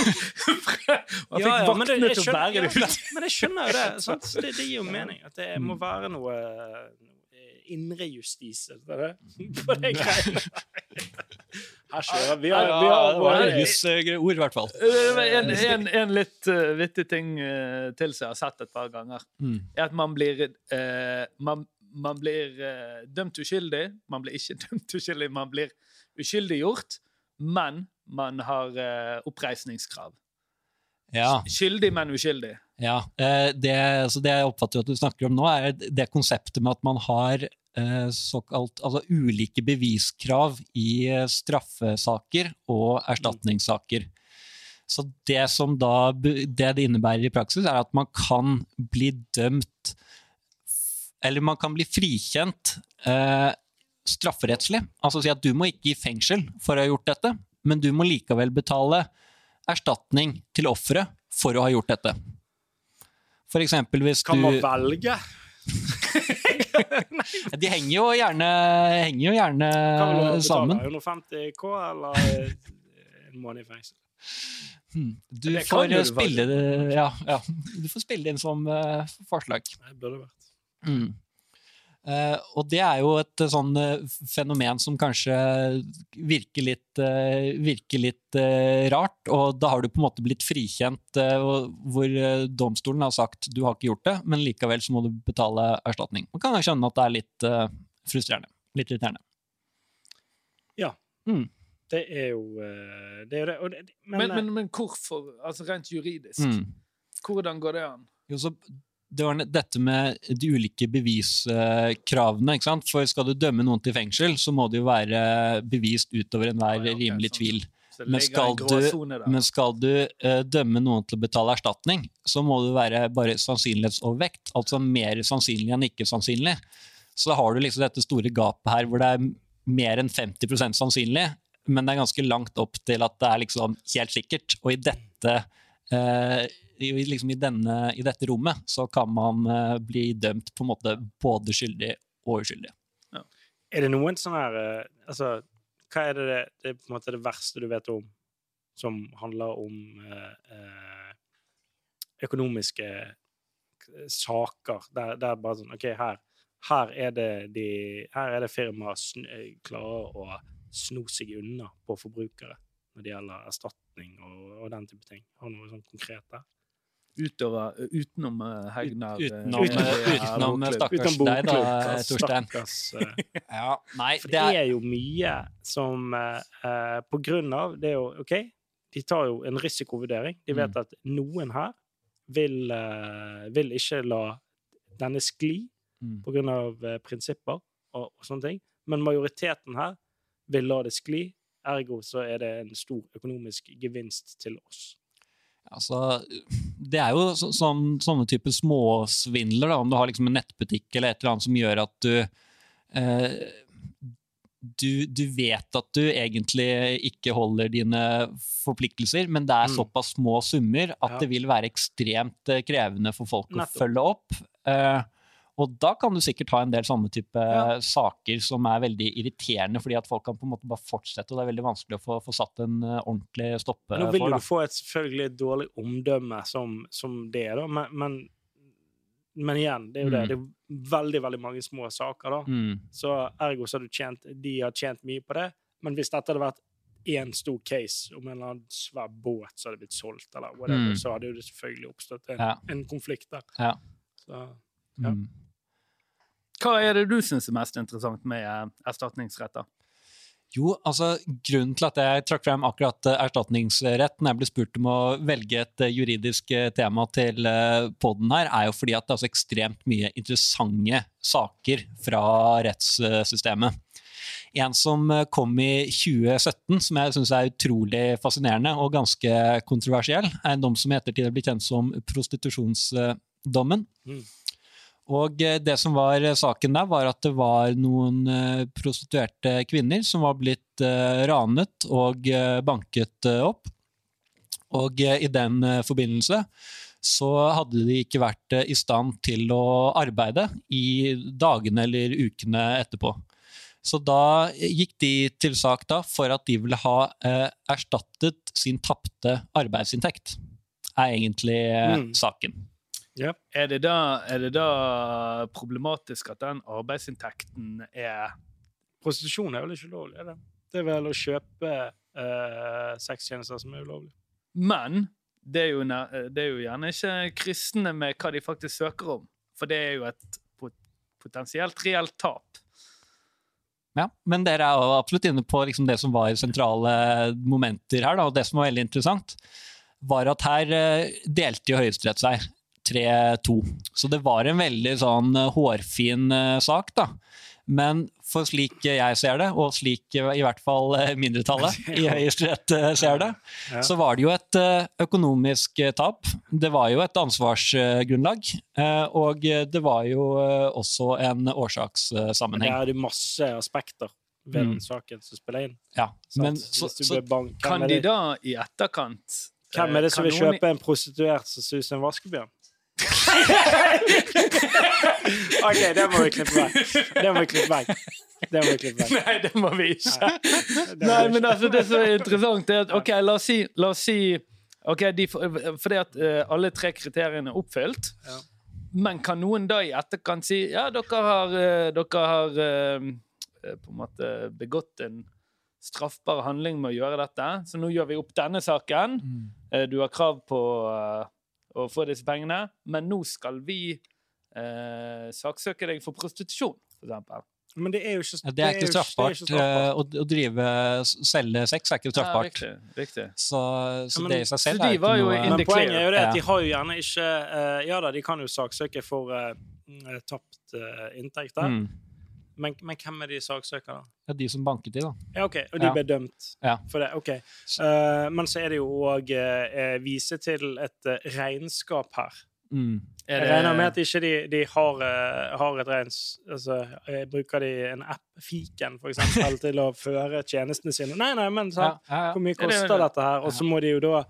[SPEAKER 1] Han fikk
[SPEAKER 2] Ja, ja, det-
[SPEAKER 1] vaktene
[SPEAKER 2] jeg
[SPEAKER 1] til å bære det ut.
[SPEAKER 2] Men jeg skjønner jo det. Sant? Det, det gir jo mening at det må være noe eh, indrejustis eller det, på de greiene. Her kjører vi. har- vi
[SPEAKER 3] Ja,
[SPEAKER 2] har
[SPEAKER 3] det var
[SPEAKER 2] våre-
[SPEAKER 3] ord, i hvert fall.
[SPEAKER 1] Uh, En, en, en litt uh, vittig ting uh, til som jeg har sett et par ganger,
[SPEAKER 3] Mm.
[SPEAKER 1] er at man blir, uh, man, man blir uh, dømt uskyldig. Man blir ikke dømt uskyldig, man blir uskyldiggjort, men man har uh, oppreisningskrav.
[SPEAKER 3] Ja.
[SPEAKER 1] Skyldig, men uskyldig.
[SPEAKER 3] Ja, eh, det, så det jeg oppfatter at du snakker om nå, er det konseptet med at man har eh, såkalt altså ulike beviskrav i eh, straffesaker og erstatningssaker. Så det som da det det innebærer i praksis, er at man kan bli dømt Eller man kan bli frikjent eh, strafferettslig. Altså si at du må ikke i fengsel for å ha gjort dette, men du må likevel betale erstatning til offeret for å ha gjort dette. For eksempel hvis
[SPEAKER 2] Kan man
[SPEAKER 3] du
[SPEAKER 2] velge?
[SPEAKER 3] De henger jo gjerne, henger jo gjerne
[SPEAKER 2] Kan man betale 150 K eller en måned i fengsel?
[SPEAKER 3] Hmm. Du
[SPEAKER 1] Det
[SPEAKER 3] får
[SPEAKER 1] du
[SPEAKER 3] spille det ja, ja. Du får spille inn som uh, forslag.
[SPEAKER 2] Det burde vært.
[SPEAKER 3] Mm. Eh, og det er jo et uh, sånn uh, fenomen som kanskje virker litt, virker litt rart, og da har du på en måte blitt frikjent hvor domstolen har sagt du har ikke gjort det, men likevel så må du betale erstatning. Man kan skjønne at det er litt frustrerende. Litt irriterende.
[SPEAKER 2] Ja.
[SPEAKER 3] Mm.
[SPEAKER 2] Det er jo det. Er det. Og det men,
[SPEAKER 1] Men, men, men hvorfor? Altså rent juridisk.
[SPEAKER 3] Mm.
[SPEAKER 1] Hvordan går det an?
[SPEAKER 3] Jo, så det var dette med de ulike beviskravene. ikke sant? For skal du dømme noen til fengsel, så må det jo være bevist utover enhver
[SPEAKER 1] Ja, ja, ok,
[SPEAKER 3] rimelig
[SPEAKER 1] sånn.
[SPEAKER 3] tvil. Men skal du- Men skal du uh, dømme noen til å betale erstatning, så må det være bare sannsynlighetsovervekt. Altså mer sannsynlig enn ikke sannsynlig. Så har du liksom dette store gapet her hvor det er mer enn 50% sannsynlig, men det er ganske langt opp til at det er liksom helt sikkert. Og i dette i, liksom i, denne, i dette rommet så kan man eh, bli dømt på en måte både skyldig og uskyldig.
[SPEAKER 2] Er det noen sånne her eh, Altså, hva er det, det, det er på en måte det verste du vet om som handler om eh, eh, økonomiske saker, der, der bare sånn OK, her, her er det de Her er det firmaet eh, klarer å sno seg unna på forbrukere når det gjelder erstatning og, og den type ting. Har noe sånn konkret der?
[SPEAKER 1] Utover, utenom Hegnar
[SPEAKER 3] Utenom, utenom stakkars deg, da, Torstein.
[SPEAKER 2] stakkars,
[SPEAKER 3] Ja, nei,
[SPEAKER 2] For det er jo mye som eh, eh, På grunn av Det er jo OK, de tar jo en risikovurdering. De vet
[SPEAKER 3] Mm.
[SPEAKER 2] at noen her vil, eh, vil ikke la denne skli
[SPEAKER 3] Mm.
[SPEAKER 2] på grunn av eh, prinsipper og, og sånne ting. Men majoriteten her vil la det skli. Ergo så er det en stor økonomisk gevinst til oss.
[SPEAKER 3] Altså, det er jo så, sånn, sånne typer småsvindler, da, om du har liksom en nettbutikk eller et eller annet som gjør at du eh, du, du vet at du egentlig ikke holder dine forpliktelser, men det er
[SPEAKER 2] Mm.
[SPEAKER 3] såpass små summer at
[SPEAKER 2] Ja.
[SPEAKER 3] det vil være ekstremt eh, krevende for folk å følge opp. Eh, og da kan du sikkert ha en del sånne type
[SPEAKER 2] Ja.
[SPEAKER 3] saker som er veldig irriterende, fordi at folk kan på en måte bare fortsette, og det er veldig vanskelig å få, få satt en eh, ordentlig stoppe
[SPEAKER 2] for. nå vil
[SPEAKER 3] for.
[SPEAKER 2] du få et selvfølgelig et dårlig omdømme som, som det, da. Men, men, men igjen, det er jo det.
[SPEAKER 3] Mm.
[SPEAKER 2] Det er veldig, veldig mange små saker, da.
[SPEAKER 3] Mm.
[SPEAKER 2] Så ergo så har du tjent De har tjent mye på det. Men hvis dette hadde vært én stor case om en eller annen svær båt som hadde blitt solgt, eller whatever,
[SPEAKER 3] Mm.
[SPEAKER 2] så hadde jo det selvfølgelig oppstått en,
[SPEAKER 3] Ja.
[SPEAKER 2] en konflikt der.
[SPEAKER 3] Ja.
[SPEAKER 2] Så, Ja.
[SPEAKER 3] Mm.
[SPEAKER 1] Hva er det du syns er mest interessant med eh, erstatningsretter?
[SPEAKER 3] Jo, altså Grunnen til at jeg trakk frem akkurat eh, erstatningsrett når jeg ble spurt om å velge et eh, juridisk tema til poden podden her, er jo fordi at det er så ekstremt mye interessante saker fra rettssystemet. En som kom i 2017, som jeg syns er utrolig fascinerende og ganske kontroversiell, er en dom som i ettertid er blitt kjent som prostitusjonsdommen.
[SPEAKER 2] Mm.
[SPEAKER 3] Og eh, det som var eh, saken der, var at det var noen eh, prostituerte kvinner som var blitt ranet og banket opp. Og i den forbindelse så hadde de ikke vært i stand til å arbeide i dagene eller ukene etterpå. Så da gikk de til sak da for at de ville ha erstattet sin tapte arbeidsinntekt. Er egentlig
[SPEAKER 2] Mm.
[SPEAKER 3] saken.
[SPEAKER 1] Er det, da, er det da problematisk at den arbeidsinntekten er
[SPEAKER 2] Prostitusjon er vel ikke ulovlig? Er det? det er vel å kjøpe eh, sextjenester som er ulovlig.
[SPEAKER 1] Men det er, jo, det er jo gjerne ikke kristne med hva de faktisk søker om. For det er jo et potensielt reelt tap.
[SPEAKER 3] Ja, men dere er jo absolutt inne på liksom det som var sentrale momenter her, da, og det som var veldig interessant, var at her eh, delte jo Høyesterett seg 3-2. Så det var en veldig sånn eh, hårfin eh, sak, da. Men for slik jeg ser det, og slik eh, i hvert fall mindretallet i Høyesterett ser det, så var det jo et økonomisk tap. Det var jo et ansvarsgrunnlag, eh, og det var jo også en
[SPEAKER 2] Men
[SPEAKER 3] årsakssammenheng.
[SPEAKER 2] det er masse aspekter ved
[SPEAKER 3] Mm.
[SPEAKER 2] den saken som spiller inn.
[SPEAKER 3] Ja, men så, så,
[SPEAKER 2] bank,
[SPEAKER 1] Kan de da i etterkant
[SPEAKER 2] hvem er det som vil kjøpe en prostituert som suser en vaskebjørn? OK, det må vi klippe vekk. Det må vi klippe vekk. Det må vi klippe vekk.
[SPEAKER 1] Nei, det må vi ikke. Nei, men altså, det som er interessant, er at OK, la oss si, la oss si ok, de, Fordi at uh, alle tre kriteriene er oppfylt.
[SPEAKER 2] Ja.
[SPEAKER 1] Men kan noen da i etterkant si ja, dere har, uh, dere har eh, på en måte begått en straffbar handling med å gjøre dette, så nå gjør vi opp denne saken.
[SPEAKER 3] Mm.
[SPEAKER 1] Du har krav på å få disse pengene, men nå skal vi eh, saksøke deg for prostitusjon, eksempel.
[SPEAKER 2] Men det er jo ikke
[SPEAKER 3] Ja, Det er ikke straffbart.
[SPEAKER 2] det er ikke straffbart.
[SPEAKER 3] eh, Å, å drive selge sex er ikke
[SPEAKER 1] Ja, riktig, riktig.
[SPEAKER 3] Så, så
[SPEAKER 2] men-
[SPEAKER 3] det i seg selv er ikke noe
[SPEAKER 2] Men poenget er jo det at de har jo gjerne ikke eh, Ja da, de kan jo saksøke for mm, tapt uh, inntekt der,
[SPEAKER 3] mm.
[SPEAKER 2] Men, men hvem er de saksøkerne?
[SPEAKER 3] ja, De som banket de, da.
[SPEAKER 2] Ja, OK, og de
[SPEAKER 3] Ja.
[SPEAKER 2] ble dømt
[SPEAKER 3] Ja.
[SPEAKER 2] for det. OK.
[SPEAKER 3] Så-
[SPEAKER 2] Eh, men så er det jo òg uh, vise til et uh, regnskap her.
[SPEAKER 3] Mm.
[SPEAKER 1] Er
[SPEAKER 2] Jeg regner med at ikke de, de har, eh, har et regns... Altså, eh, bruker de en app, Fiken, for eksempel, til å føre tjenestene sine? Nei, nei, men
[SPEAKER 3] Ja, ja, ja.
[SPEAKER 2] Hvor mye
[SPEAKER 1] det er
[SPEAKER 2] koster
[SPEAKER 1] det.
[SPEAKER 2] dette her? Og så må de jo da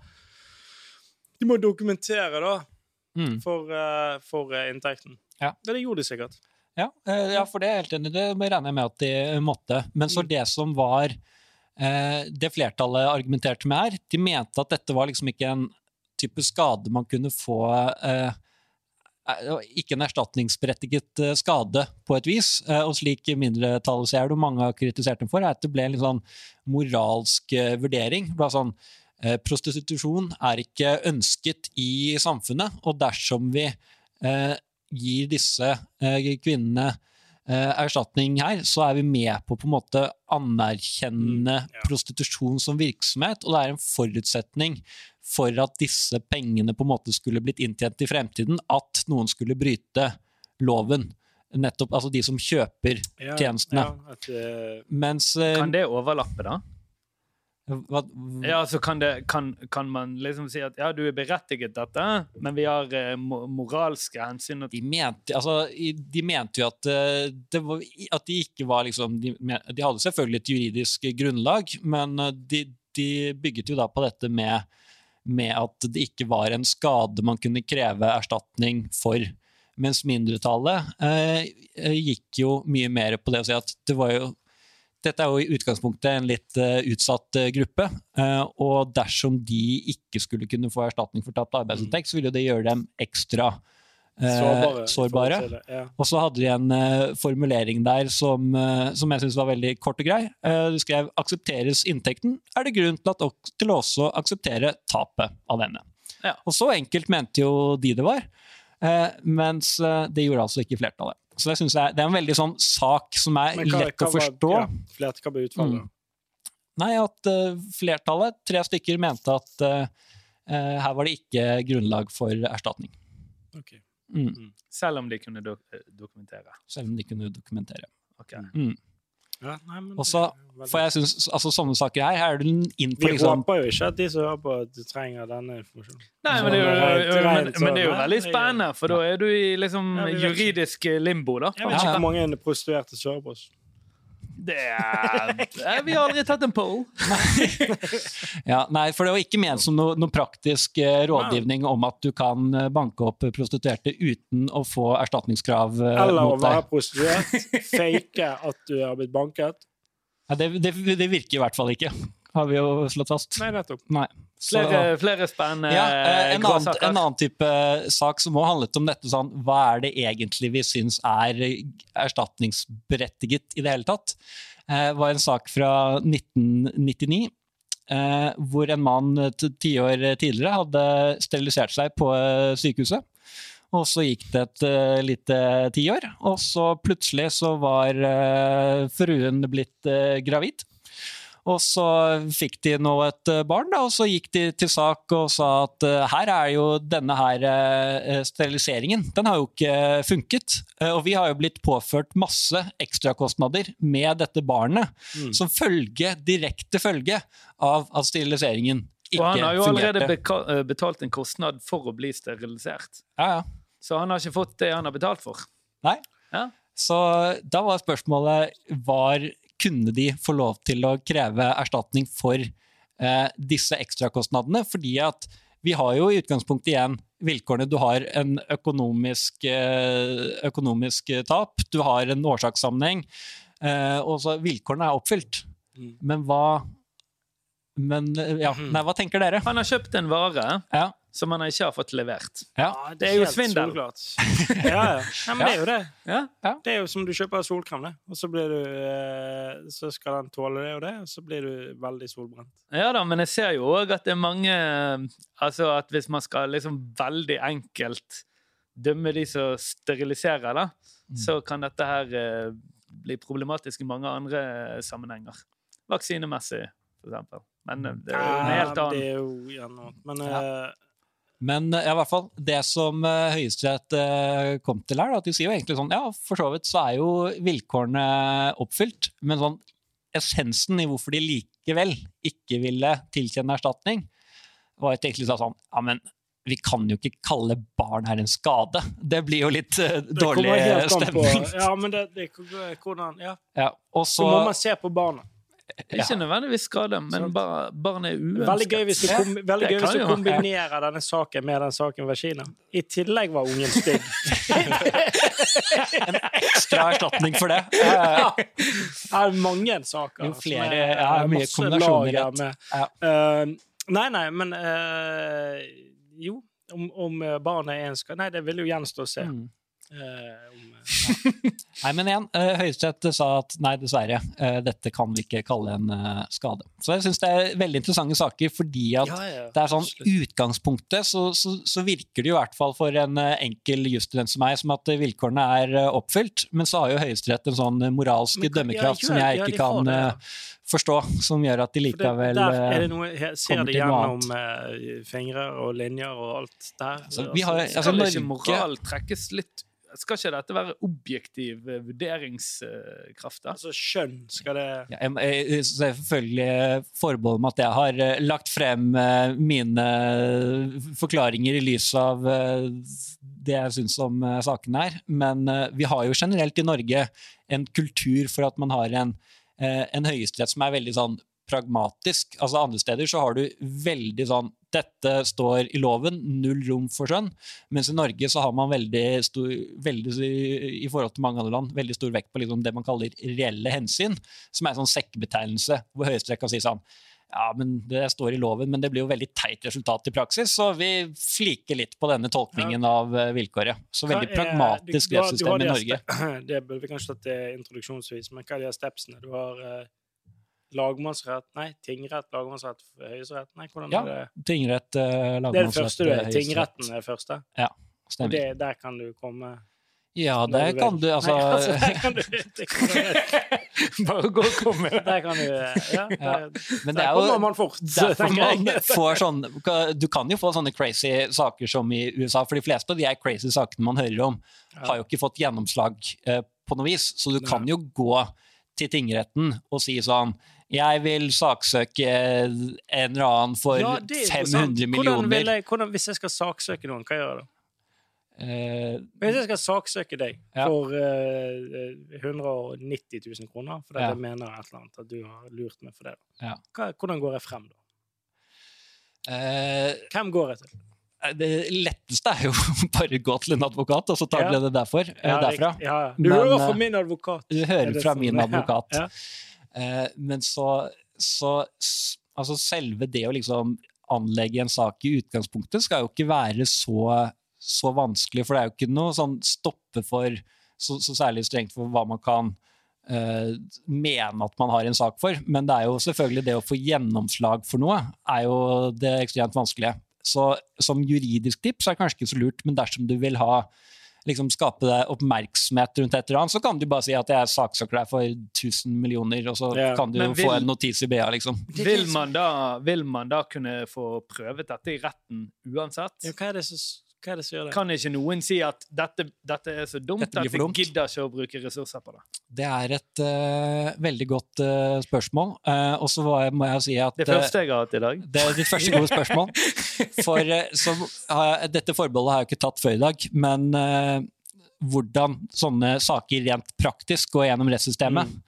[SPEAKER 2] De må dokumentere, da,
[SPEAKER 3] Mm.
[SPEAKER 2] for, eh, for eh, inntekten.
[SPEAKER 3] Ja.
[SPEAKER 2] Det gjorde de sikkert.
[SPEAKER 3] Ja, eh, ja, for det er helt enig. Det regner jeg med at de måtte. Men så
[SPEAKER 2] Mm.
[SPEAKER 3] det som var eh, Det flertallet argumenterte med her, de mente at dette var liksom ikke en type skade man kunne få eh, Ikke en erstatningsberettiget skade, på et vis. Og slik mindretallet ser det, mange har kritisert dem for, er at det ble en litt sånn moralsk vurdering. Det ble sånn Prostitusjon er ikke ønsket i samfunnet, og dersom vi gir disse eh, kvinnene eh, erstatning her, så er vi med på på en måte anerkjenne
[SPEAKER 2] Mm, ja.
[SPEAKER 3] prostitusjon som virksomhet, og det er en forutsetning for at disse pengene på en måte skulle blitt inntjent i fremtiden, at noen skulle bryte loven. Nettopp, altså de som kjøper
[SPEAKER 2] Ja,
[SPEAKER 3] Tjenestene.
[SPEAKER 2] Ja, at, uh,
[SPEAKER 3] Mens uh,
[SPEAKER 1] Kan det overlappe, da?
[SPEAKER 3] Hva,
[SPEAKER 1] Ja, så kan, det, kan, kan man liksom si at ja, du er berettiget dette, men vi har eh, moralske hensyn at...
[SPEAKER 3] de mente, altså, de mente jo at, eh, det var, at de ikke var liksom de, de hadde selvfølgelig et juridisk grunnlag, men eh, de, de bygget jo da på dette med, med at det ikke var en skade man kunne kreve erstatning for. Mens mindretallet eh, gikk jo mye mer på det å si at det var jo dette er jo i utgangspunktet en litt eh, utsatt eh, gruppe, eh, og dersom de ikke skulle kunne få erstatning for tapt arbeidsinntekt, så ville det gjøre dem ekstra eh,
[SPEAKER 2] sårbare.
[SPEAKER 3] sårbare.
[SPEAKER 2] det, Ja.
[SPEAKER 3] Og så hadde de en formulering der som, som jeg syns var veldig kort og grei. Eh, du skrev 'aksepteres inntekten, er det grunn til, at, til å også akseptere tapet av denne'.
[SPEAKER 1] Ja.
[SPEAKER 3] Og så enkelt mente jo de det var, eh, mens det gjorde altså ikke flertallet. Så det synes jeg det er en veldig sånn sak som er
[SPEAKER 2] hva-
[SPEAKER 3] lett
[SPEAKER 2] hva å
[SPEAKER 3] forstå.
[SPEAKER 2] Ja, flert, hva ble utfallet?
[SPEAKER 3] Mm. Nei, at uh, flertallet, tre stykker, mente at eh, eh, her var det ikke grunnlag for erstatning.
[SPEAKER 2] Ok.
[SPEAKER 3] Mm.
[SPEAKER 1] Selv om de kunne dok dokumentere.
[SPEAKER 3] Selv om de kunne dokumentere.
[SPEAKER 1] Ok.
[SPEAKER 3] Mm.
[SPEAKER 2] Ja, nei, men
[SPEAKER 3] Og så,
[SPEAKER 2] det veldig-
[SPEAKER 3] for jeg synes, altså Sånne saker her, her er du inn på
[SPEAKER 2] Vi
[SPEAKER 3] liksom
[SPEAKER 2] håper jo ikke at de som hører på, at du trenger denne informasjonen.
[SPEAKER 1] Nei, men det er jo,
[SPEAKER 2] Sånn,
[SPEAKER 1] men, men det er jo
[SPEAKER 2] sånn,
[SPEAKER 1] veldig spennende, for da er du i liksom juridisk limbo, da.
[SPEAKER 2] Jeg vet ikke
[SPEAKER 3] ja.
[SPEAKER 2] hvor mange prostituerte som hører på oss.
[SPEAKER 1] Er, Eh, Vi har aldri tatt en poll.
[SPEAKER 3] ja, Nei, for det var ikke ment som noe, noe praktisk eh, rådgivning om at du kan eh, banke opp prostituerte uten å få erstatningskrav eh,
[SPEAKER 2] Eller å være prostituert, fake at du har blitt banket.
[SPEAKER 3] Ja, det, det, det virker i hvert fall ikke, har vi jo slått fast.
[SPEAKER 2] Nei, nettopp.
[SPEAKER 3] Nei.
[SPEAKER 1] Flere, flere spennende
[SPEAKER 3] Ja, eh, en, annen, en annen type sak som også handlet om dette, sånn, hva er det egentlig vi syns er eh, erstatningsberettiget i det hele tatt, eh, var en sak fra 1999. Eh, hvor en mann tiår ti år tidligere hadde sterilisert seg på eh, sykehuset. Og så gikk det et uh, lite tiår, og så plutselig så var uh, fruen blitt uh, gravid. Og så fikk de nå et eh, barn, da, og så gikk de til sak og sa at eh, her er jo denne her eh, steriliseringen, den har jo ikke funket. Og vi har jo blitt påført masse ekstrakostnader med dette barnet,
[SPEAKER 2] Mm.
[SPEAKER 3] som følge, direkte følge av at steriliseringen ikke
[SPEAKER 1] Og han har jo allerede
[SPEAKER 3] fungerte.
[SPEAKER 1] betalt en kostnad for å bli sterilisert.
[SPEAKER 3] Ja, ja.
[SPEAKER 1] Så han har ikke fått det han har betalt for.
[SPEAKER 3] Nei.
[SPEAKER 1] Ja.
[SPEAKER 3] Så da var spørsmålet var kunne de få lov til å kreve erstatning for eh, disse ekstrakostnadene? Fordi at vi har jo i utgangspunktet igjen vilkårene. Du har en økonomisk, eh, økonomisk tap, du har en årsakssammenheng, eh, og så vilkårene er oppfylt.
[SPEAKER 2] Mm.
[SPEAKER 3] Men hva men, eh, ja, nei, hva tenker dere?
[SPEAKER 1] Han har kjøpt en vare
[SPEAKER 3] Ja,
[SPEAKER 1] som han ikke har fått levert.
[SPEAKER 3] ja.
[SPEAKER 1] Det er jo svindel.
[SPEAKER 2] Ja, ja. ja, men det er jo det.
[SPEAKER 1] Ja?
[SPEAKER 2] Det er jo som du kjøper solkrem, det. Og så, blir du, eh, så skal den tåle det og det, og så blir du veldig solbrent.
[SPEAKER 1] Ja da, men jeg ser jo òg at det er mange Altså at hvis man skal liksom veldig enkelt dømme de som steriliserer, da,
[SPEAKER 3] Mm.
[SPEAKER 1] så kan dette her eh, bli problematisk i mange andre sammenhenger. Vaksinemessig, for eksempel. Men eh, det er jo en helt
[SPEAKER 2] Ja,
[SPEAKER 1] annen
[SPEAKER 2] Det er jo ja, noe. Men
[SPEAKER 3] Ja.
[SPEAKER 2] eh,
[SPEAKER 3] Men eh, ja, i hvert fall, det som uh, Høyesterett uh, kom til her, da, at de sier jo egentlig sånn Ja, for så vidt så er jo vilkårene oppfylt, men sånn essensen i hvorfor de likevel ikke ville tilkjenne erstatning, var jo egentlig sånn Ja, men vi kan jo ikke kalle barn her en skade. Det blir jo litt
[SPEAKER 2] uh,
[SPEAKER 3] dårlig
[SPEAKER 2] på
[SPEAKER 3] stemning.
[SPEAKER 2] Ja, men det, det hvordan Ja.
[SPEAKER 3] Ja, og
[SPEAKER 2] Så
[SPEAKER 3] så
[SPEAKER 2] må man se på barna.
[SPEAKER 1] Ikke nødvendigvis skade, men bare barn er uønsket.
[SPEAKER 2] Veldig gøy hvis du, kom, veldig gøy hvis du
[SPEAKER 1] kombinerer
[SPEAKER 2] kombinerer denne saken med den saken ved Kina. I tillegg var ungen stygg.
[SPEAKER 3] ekstra erstatning for det. Ja.
[SPEAKER 2] Det er mange saker.
[SPEAKER 3] Jo flere-
[SPEAKER 2] er-
[SPEAKER 3] ja, mye kombinasjoner,
[SPEAKER 2] med.
[SPEAKER 3] Ja.
[SPEAKER 2] Uh, nei, nei, men uh, Jo, om, om barnet er en skade Nei, det vil jo gjenstå å se.
[SPEAKER 3] Mm.
[SPEAKER 2] Uh, om,
[SPEAKER 3] Nei, men igjen, eh, Høyesterett sa at nei, dessverre, eh, dette kan vi ikke kalle en eh, skade. Så jeg syns det er veldig interessante saker, fordi at
[SPEAKER 2] ja, ja,
[SPEAKER 3] det er sånn utgangspunktet så, så, så virker det jo i hvert fall for en eh, enkel jusstudent som meg som at eh, vilkårene er eh, oppfylt, men så har jo Høyesterett en sånn eh, moralsk
[SPEAKER 2] kan-
[SPEAKER 3] dømmekraft
[SPEAKER 2] ja,
[SPEAKER 3] som jeg ikke
[SPEAKER 2] de
[SPEAKER 3] kan eh, forstå, som gjør at de
[SPEAKER 2] For det,
[SPEAKER 3] likevel
[SPEAKER 2] der er
[SPEAKER 3] eh,
[SPEAKER 2] noe, her, ser
[SPEAKER 3] noe
[SPEAKER 2] gjennom eh, fingre og linjer og alt der.
[SPEAKER 3] Altså, vi har-
[SPEAKER 2] Altså,
[SPEAKER 3] altså,
[SPEAKER 1] Skal ikke moral trekkes litt Skal ikke dette være objektiv eh, vurderingskraft? da?
[SPEAKER 2] altså skjønn skal det
[SPEAKER 3] Ja, jeg, jeg, selvfølgelig forbehold med at jeg har eh, lagt frem eh, mine forklaringer i lys av eh, det jeg syns om eh, saken her. Men eh, vi har jo generelt i Norge en kultur for at man har en, eh, en høyesterett som er veldig sånn pragmatisk. Altså Andre steder så har du veldig sånn dette står i loven, null rom for skjønn. Mens i Norge så har man veldig stor, veldig, i forhold til mange andre land, veldig stor vekt på liksom det man kaller reelle hensyn, som er en sånn sekkebetegnelse, hvor Høyesterett kan si sånn ja, men Det står i loven, men det blir jo veldig teit resultat i praksis, så vi fliker litt på denne tolkningen av eh, vilkåret. Så veldig
[SPEAKER 2] er-
[SPEAKER 3] pragmatisk rettssystem i Norge.
[SPEAKER 2] Det burde vi kanskje tatt introduksjonsvis, men hva er de stepsene? Du har eh, lagmannsrett, nei, tingrett, lagmannsrett, høyesterett Nei, hvordan
[SPEAKER 3] Ja,
[SPEAKER 2] er det?
[SPEAKER 3] Tingrett, eh,
[SPEAKER 2] Det er det første du er.
[SPEAKER 3] Høyesterett.
[SPEAKER 2] Tingretten er første. Og
[SPEAKER 3] Stemmer.
[SPEAKER 2] det, der kan du komme
[SPEAKER 3] Ja,
[SPEAKER 2] det
[SPEAKER 3] der kan du altså,
[SPEAKER 2] Nei, altså der kan du, kan du
[SPEAKER 1] Bare gå og komme.
[SPEAKER 2] Der kan du Ja, der,
[SPEAKER 3] Men det
[SPEAKER 2] der
[SPEAKER 3] er jo
[SPEAKER 2] kommer man fort.
[SPEAKER 3] Derfor man får sånn Du kan jo få sånne crazy saker som i USA, for de fleste av de er crazy sakene man hører om,
[SPEAKER 2] Ja.
[SPEAKER 3] har jo ikke fått gjennomslag eh, på noe vis. Så du kan jo gå til tingretten og si sånn Jeg vil saksøke en eller annen for
[SPEAKER 2] Ja, det er
[SPEAKER 3] 500
[SPEAKER 2] Hvordan vil
[SPEAKER 3] millioner.
[SPEAKER 2] jeg, hvordan, hvis jeg skal saksøke noen, hva gjør jeg da?
[SPEAKER 3] Uh,
[SPEAKER 2] Hvis jeg skal saksøke deg
[SPEAKER 3] Ja.
[SPEAKER 2] for uh, 190 000 kroner fordi
[SPEAKER 3] Ja.
[SPEAKER 2] jeg mener et eller annet, at du har lurt meg for det,
[SPEAKER 3] Ja.
[SPEAKER 2] hva, hvordan går jeg frem da?
[SPEAKER 3] Uh,
[SPEAKER 2] Hvem går jeg til?
[SPEAKER 3] det letteste er jo bare å gå til en advokat, og så tar
[SPEAKER 2] Ja.
[SPEAKER 3] det derfor, eh, derfra.
[SPEAKER 2] Du
[SPEAKER 3] Men,
[SPEAKER 2] hører
[SPEAKER 3] eh,
[SPEAKER 2] fra min advokat.
[SPEAKER 3] Du
[SPEAKER 2] Er
[SPEAKER 3] hører fra min advokat. Eh, men så, så Altså selve det å liksom anlegge en sak i utgangspunktet skal jo ikke være så, så vanskelig, for det er jo ikke noe sånn stoppe for så, så særlig strengt for hva man kan uh, mene at man har en sak for. Men det er jo selvfølgelig det å få gjennomslag for noe er jo det ekstremt vanskelige. Så som juridisk tips er det kanskje ikke så lurt, men dersom du vil ha liksom skape deg oppmerksomhet rundt et eller annet, så kan du bare si at jeg saksøker deg for 1000 millioner, og så
[SPEAKER 2] Ja,
[SPEAKER 3] kan du vil, få en notis i BA, liksom.
[SPEAKER 2] Er
[SPEAKER 1] Vil man, da, vil man da kunne få prøvet dette i retten uansett?
[SPEAKER 2] Ja, hva, er det som, hva er det som gjør det?
[SPEAKER 1] Kan ikke noen si at dette, dette er så dumt at vi
[SPEAKER 3] dumt.
[SPEAKER 1] gidder ikke å bruke ressurser på det?
[SPEAKER 3] Det er et uh, veldig godt uh, spørsmål, Uh, og så må jeg si at
[SPEAKER 1] Det første jeg har hatt i dag.
[SPEAKER 3] Det er ditt første gode spørsmål. For så har jeg, Dette forbeholdet har jeg ikke tatt før i dag, men eh, hvordan sånne saker rent praktisk går gjennom rettssystemet,
[SPEAKER 2] Mm.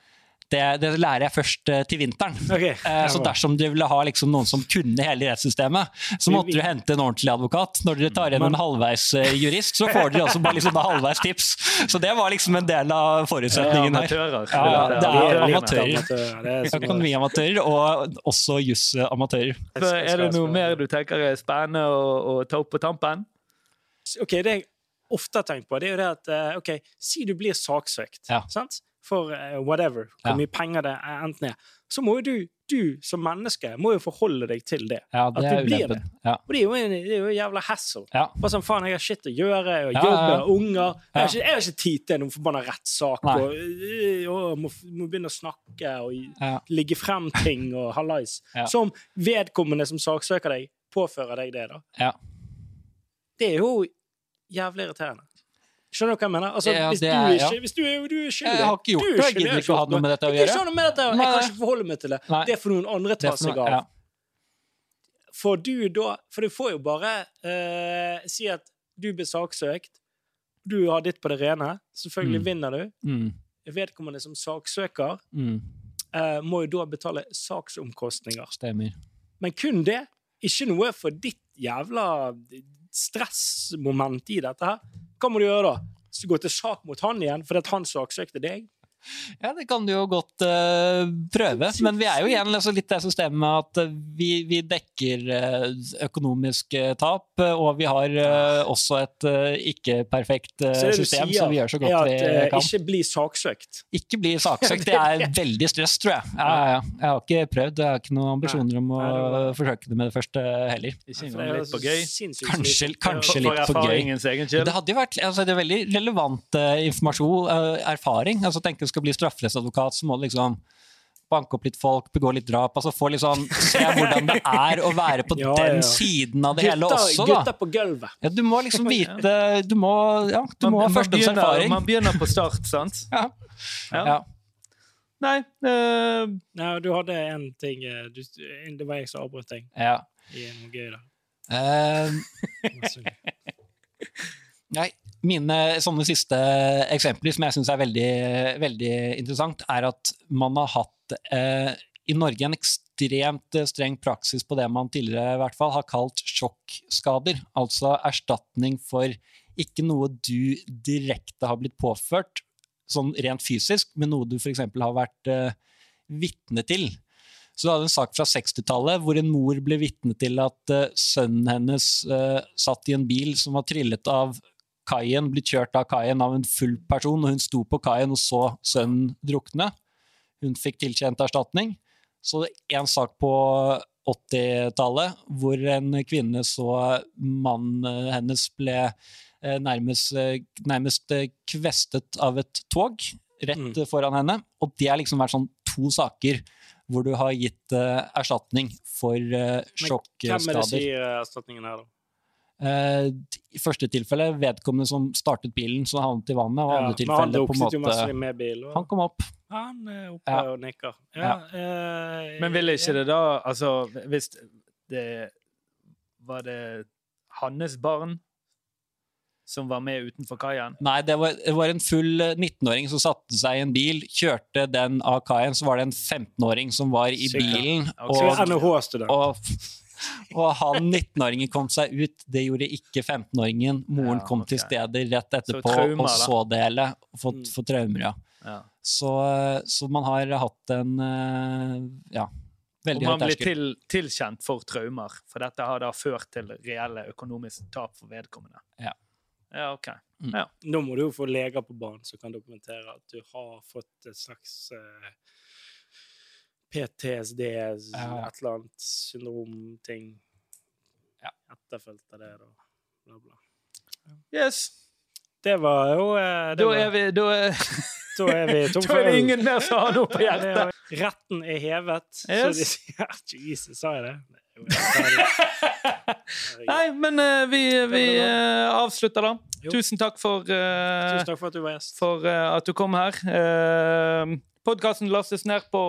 [SPEAKER 3] Det, det lærer jeg først eh, til vinteren.
[SPEAKER 2] Okay,
[SPEAKER 3] Eh, så dersom du ville ha liksom noen som kunne hele rettssystemet, så måtte du hente en ordentlig advokat. Når dere tar
[SPEAKER 2] igjen
[SPEAKER 3] en halvveisjurist, eh, så får dere også bare liksom halvveis tips. Så det var liksom en del av forutsetningen her. Ja, det er amatører.
[SPEAKER 2] er
[SPEAKER 3] Økonomiamatører og også jussamatører.
[SPEAKER 1] Er det noe mer du tenker er spennende å, å ta opp på tampen?
[SPEAKER 2] Ok, Det jeg ofte har tenkt på, det er jo det at ok, Si du blir saksøkt
[SPEAKER 3] Ja.
[SPEAKER 2] sant? For eh, whatever, hvor
[SPEAKER 3] Ja.
[SPEAKER 2] mye penger det er enten er, så må jo du, du som menneske må jo forholde deg til det.
[SPEAKER 3] Ja, det
[SPEAKER 2] At du blir
[SPEAKER 3] det. Ja.
[SPEAKER 2] Og det er jo en, det er jo en jævla hassle.
[SPEAKER 3] Ja.
[SPEAKER 2] Bare sånn, faen, jeg har shit å gjøre, jeg har jobb, jeg har unger. Jeg har, ikke, jeg har ikke tid til noen forbanna rettssak
[SPEAKER 3] og,
[SPEAKER 2] og øh, må, må begynne å snakke og ligge frem ting og hallais. Som vedkommende som saksøker deg, påfører deg det, da.
[SPEAKER 3] Ja.
[SPEAKER 2] Det er jo jævlig irriterende. Skjønner du hva jeg mener? Altså,
[SPEAKER 3] Ja,
[SPEAKER 2] hvis, du er,
[SPEAKER 3] ja.
[SPEAKER 2] ikke, hvis du er, du er skyldig
[SPEAKER 3] Jeg har ikke gjort det, jeg gidder ikke å ha noe med dette å gjøre.
[SPEAKER 2] ikke noe med dette Jeg kan ikke forholde meg til det.
[SPEAKER 3] Nei.
[SPEAKER 2] Det får noen andre ta seg av.
[SPEAKER 3] ja.
[SPEAKER 2] For du da For du får jo bare eh, si at du blir saksøkt, du har ditt på det rene, selvfølgelig
[SPEAKER 3] Mm.
[SPEAKER 2] vinner du.
[SPEAKER 3] Mm,
[SPEAKER 2] Vedkommende som saksøker
[SPEAKER 3] mm,
[SPEAKER 2] eh, må jo da betale saksomkostninger.
[SPEAKER 3] stemmer.
[SPEAKER 2] Men kun det. Ikke noe for ditt jævla stressmoment i dette her. Hva må du gjøre da? Gå til sak mot han igjen fordi han saksøkte deg?
[SPEAKER 3] Ja, det kan du jo godt uh, prøve. Men vi er jo igjen altså, litt det systemet med at eh, vi, vi dekker uh, økonomisk uh, tap, eh, og vi har eh, også et eh, ikke-perfekt eh, system,
[SPEAKER 2] sier,
[SPEAKER 3] så vi gjør så godt
[SPEAKER 2] at
[SPEAKER 3] vi
[SPEAKER 2] eh,
[SPEAKER 3] kan.
[SPEAKER 2] ikke bli saksøkt.
[SPEAKER 3] Ikke bli saksøkt. Det er veldig stress, tror jeg. Ja, ja, ja. Jeg har ikke prøvd. Jeg har ikke noen ambisjoner om å forsøke det med det første heller.
[SPEAKER 1] Ikke engang litt på gøy?
[SPEAKER 3] Kanskje, kanskje litt for gøy. Det hadde jo vært altså, det er veldig relevant eh, informasjon, eh, erfaring. Altså, tenk du skal bli strafferettsadvokat, så må du liksom banke opp litt folk, begå litt drap. altså få sånn, Se hvordan det er å være på
[SPEAKER 2] Ja,
[SPEAKER 3] den
[SPEAKER 2] ja.
[SPEAKER 3] siden av det hele også, da.
[SPEAKER 2] Gutta på gulvet.
[SPEAKER 3] Ja, du må liksom vite Du må, ja, du må ha
[SPEAKER 1] førstehåndserfaring.
[SPEAKER 3] erfaring.
[SPEAKER 1] man begynner på start, sant?
[SPEAKER 3] Ja.
[SPEAKER 1] Ja.
[SPEAKER 3] Ja.
[SPEAKER 1] Nei uh,
[SPEAKER 2] Nei, du hadde en ting eh, du, Det var jeg som avbrøt deg
[SPEAKER 3] Ja.
[SPEAKER 2] i noe gøy
[SPEAKER 3] da.
[SPEAKER 2] Uh,
[SPEAKER 3] Nei, mine sånne siste eksempler som jeg syns er veldig, veldig interessant, er at man har hatt eh, i Norge en ekstremt eh, streng praksis på det man tidligere i hvert fall har kalt sjokkskader. Altså erstatning for ikke noe du direkte har blitt påført, sånn rent fysisk, men noe du f.eks. har vært eh, vitne til. Så du hadde en sak fra 60-tallet hvor en mor ble vitne til at uh, sønnen hennes uh, satt i en bil som var trillet av kaien, blitt kjørt av kaien av en full person, og hun sto på kaien og så sønnen drukne. Hun fikk tilkjent erstatning. Så det er en sak på 80-tallet hvor en kvinne så mannen hennes ble eh, nærmest, eh, nærmest eh, kvestet av et tog rett
[SPEAKER 2] Mm.
[SPEAKER 3] eh, foran henne. Og det har liksom vært sånn to saker hvor du har gitt uh, erstatning for uh,
[SPEAKER 2] sjokkskader. Hvem er det som eh, erstatningen her, da?
[SPEAKER 3] Eh, I første tilfelle vedkommende som startet bilen, så havnet i vannet. Og
[SPEAKER 2] Ja,
[SPEAKER 3] andre tilfelle på en måte
[SPEAKER 2] med bil. og-
[SPEAKER 3] Han kom opp.
[SPEAKER 2] Han er oppe
[SPEAKER 3] Ja.
[SPEAKER 2] og nikker. Ja, eh,
[SPEAKER 1] Men ville ikke
[SPEAKER 2] ja.
[SPEAKER 1] det da Altså, hvis det Var det hans barn som var med utenfor kaien?
[SPEAKER 3] Nei, det var, det var en full eh, 19-åring som satte seg i en bil, kjørte den av kaien, så var det en 15-åring som var i
[SPEAKER 2] Sikkert.
[SPEAKER 3] bilen,
[SPEAKER 1] Ok.
[SPEAKER 2] Så
[SPEAKER 3] og, og, og han 19-åringen kom seg ut. Det gjorde ikke 15-åringen. Moren
[SPEAKER 1] Ja,
[SPEAKER 3] kom til stedet rett etterpå
[SPEAKER 1] traumer,
[SPEAKER 3] og så det hele. og Fått,
[SPEAKER 2] Mm.
[SPEAKER 3] fått traumer, ja.
[SPEAKER 1] Ja.
[SPEAKER 3] Så, så man har hatt en ja, veldig høy terskel.
[SPEAKER 1] Og man blir til, tilkjent for traumer, for dette har da ført til reelle økonomiske tap for vedkommende.
[SPEAKER 3] Ja.
[SPEAKER 1] Ja, OK.
[SPEAKER 2] Nå må du jo få leger på banen som kan dokumentere at du har fått et slags eh, PTSD,
[SPEAKER 3] Ja.
[SPEAKER 2] et eller annet syndrom-ting.
[SPEAKER 3] Ja.
[SPEAKER 2] Etterfulgt av det, da. Bla, bla.
[SPEAKER 1] Yes.
[SPEAKER 2] Det var jo eh, det
[SPEAKER 1] Da
[SPEAKER 2] var,
[SPEAKER 1] er vi Da er,
[SPEAKER 2] da er vi tom
[SPEAKER 1] da er det ingen mer som har noe på hjertet.
[SPEAKER 2] Retten er hevet. Så de sier Jesus, sa jeg det?
[SPEAKER 1] Nei, men uh, vi, vi uh, avslutter da.
[SPEAKER 2] Jo.
[SPEAKER 1] Tusen takk for, uh,
[SPEAKER 2] Tusen takk for at du
[SPEAKER 1] for at du kom her. Uh, Podkasten lastes ned på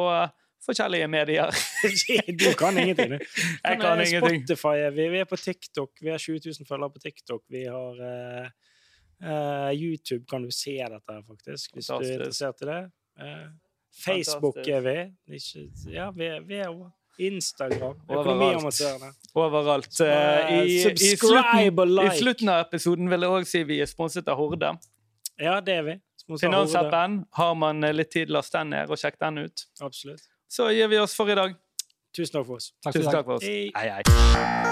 [SPEAKER 1] forskjellige medier.
[SPEAKER 2] du kan ingenting, du.
[SPEAKER 1] Jeg kan
[SPEAKER 2] eh,
[SPEAKER 1] ingenting.
[SPEAKER 2] Spotify er vi. Vi er på TikTok. Vi har 20 000 følgere på TikTok. Vi har uh, uh, YouTube kan du se dette her, faktisk, hvis du er interessert i det. Uh, Facebook
[SPEAKER 1] Fantastisk.
[SPEAKER 2] er vi. Ikke, ja, vi vi er over. Instagram.
[SPEAKER 1] Overalt.
[SPEAKER 2] Økonomiamatørene.
[SPEAKER 1] Overalt.
[SPEAKER 2] Uh,
[SPEAKER 1] Eh, I, i,
[SPEAKER 2] subscribe
[SPEAKER 1] slutten,
[SPEAKER 2] og like.
[SPEAKER 1] I slutten av episoden vil jeg òg si vi er sponset av Horde.
[SPEAKER 2] Ja, det er vi.
[SPEAKER 1] Finansappen. Har man eh, litt tid, last den ned og sjekk den ut.
[SPEAKER 2] Absolutt.
[SPEAKER 1] Så gir vi oss for i dag.
[SPEAKER 2] Tusen takk for oss.
[SPEAKER 3] Takk
[SPEAKER 1] Tusen takk for oss. Hei, hei.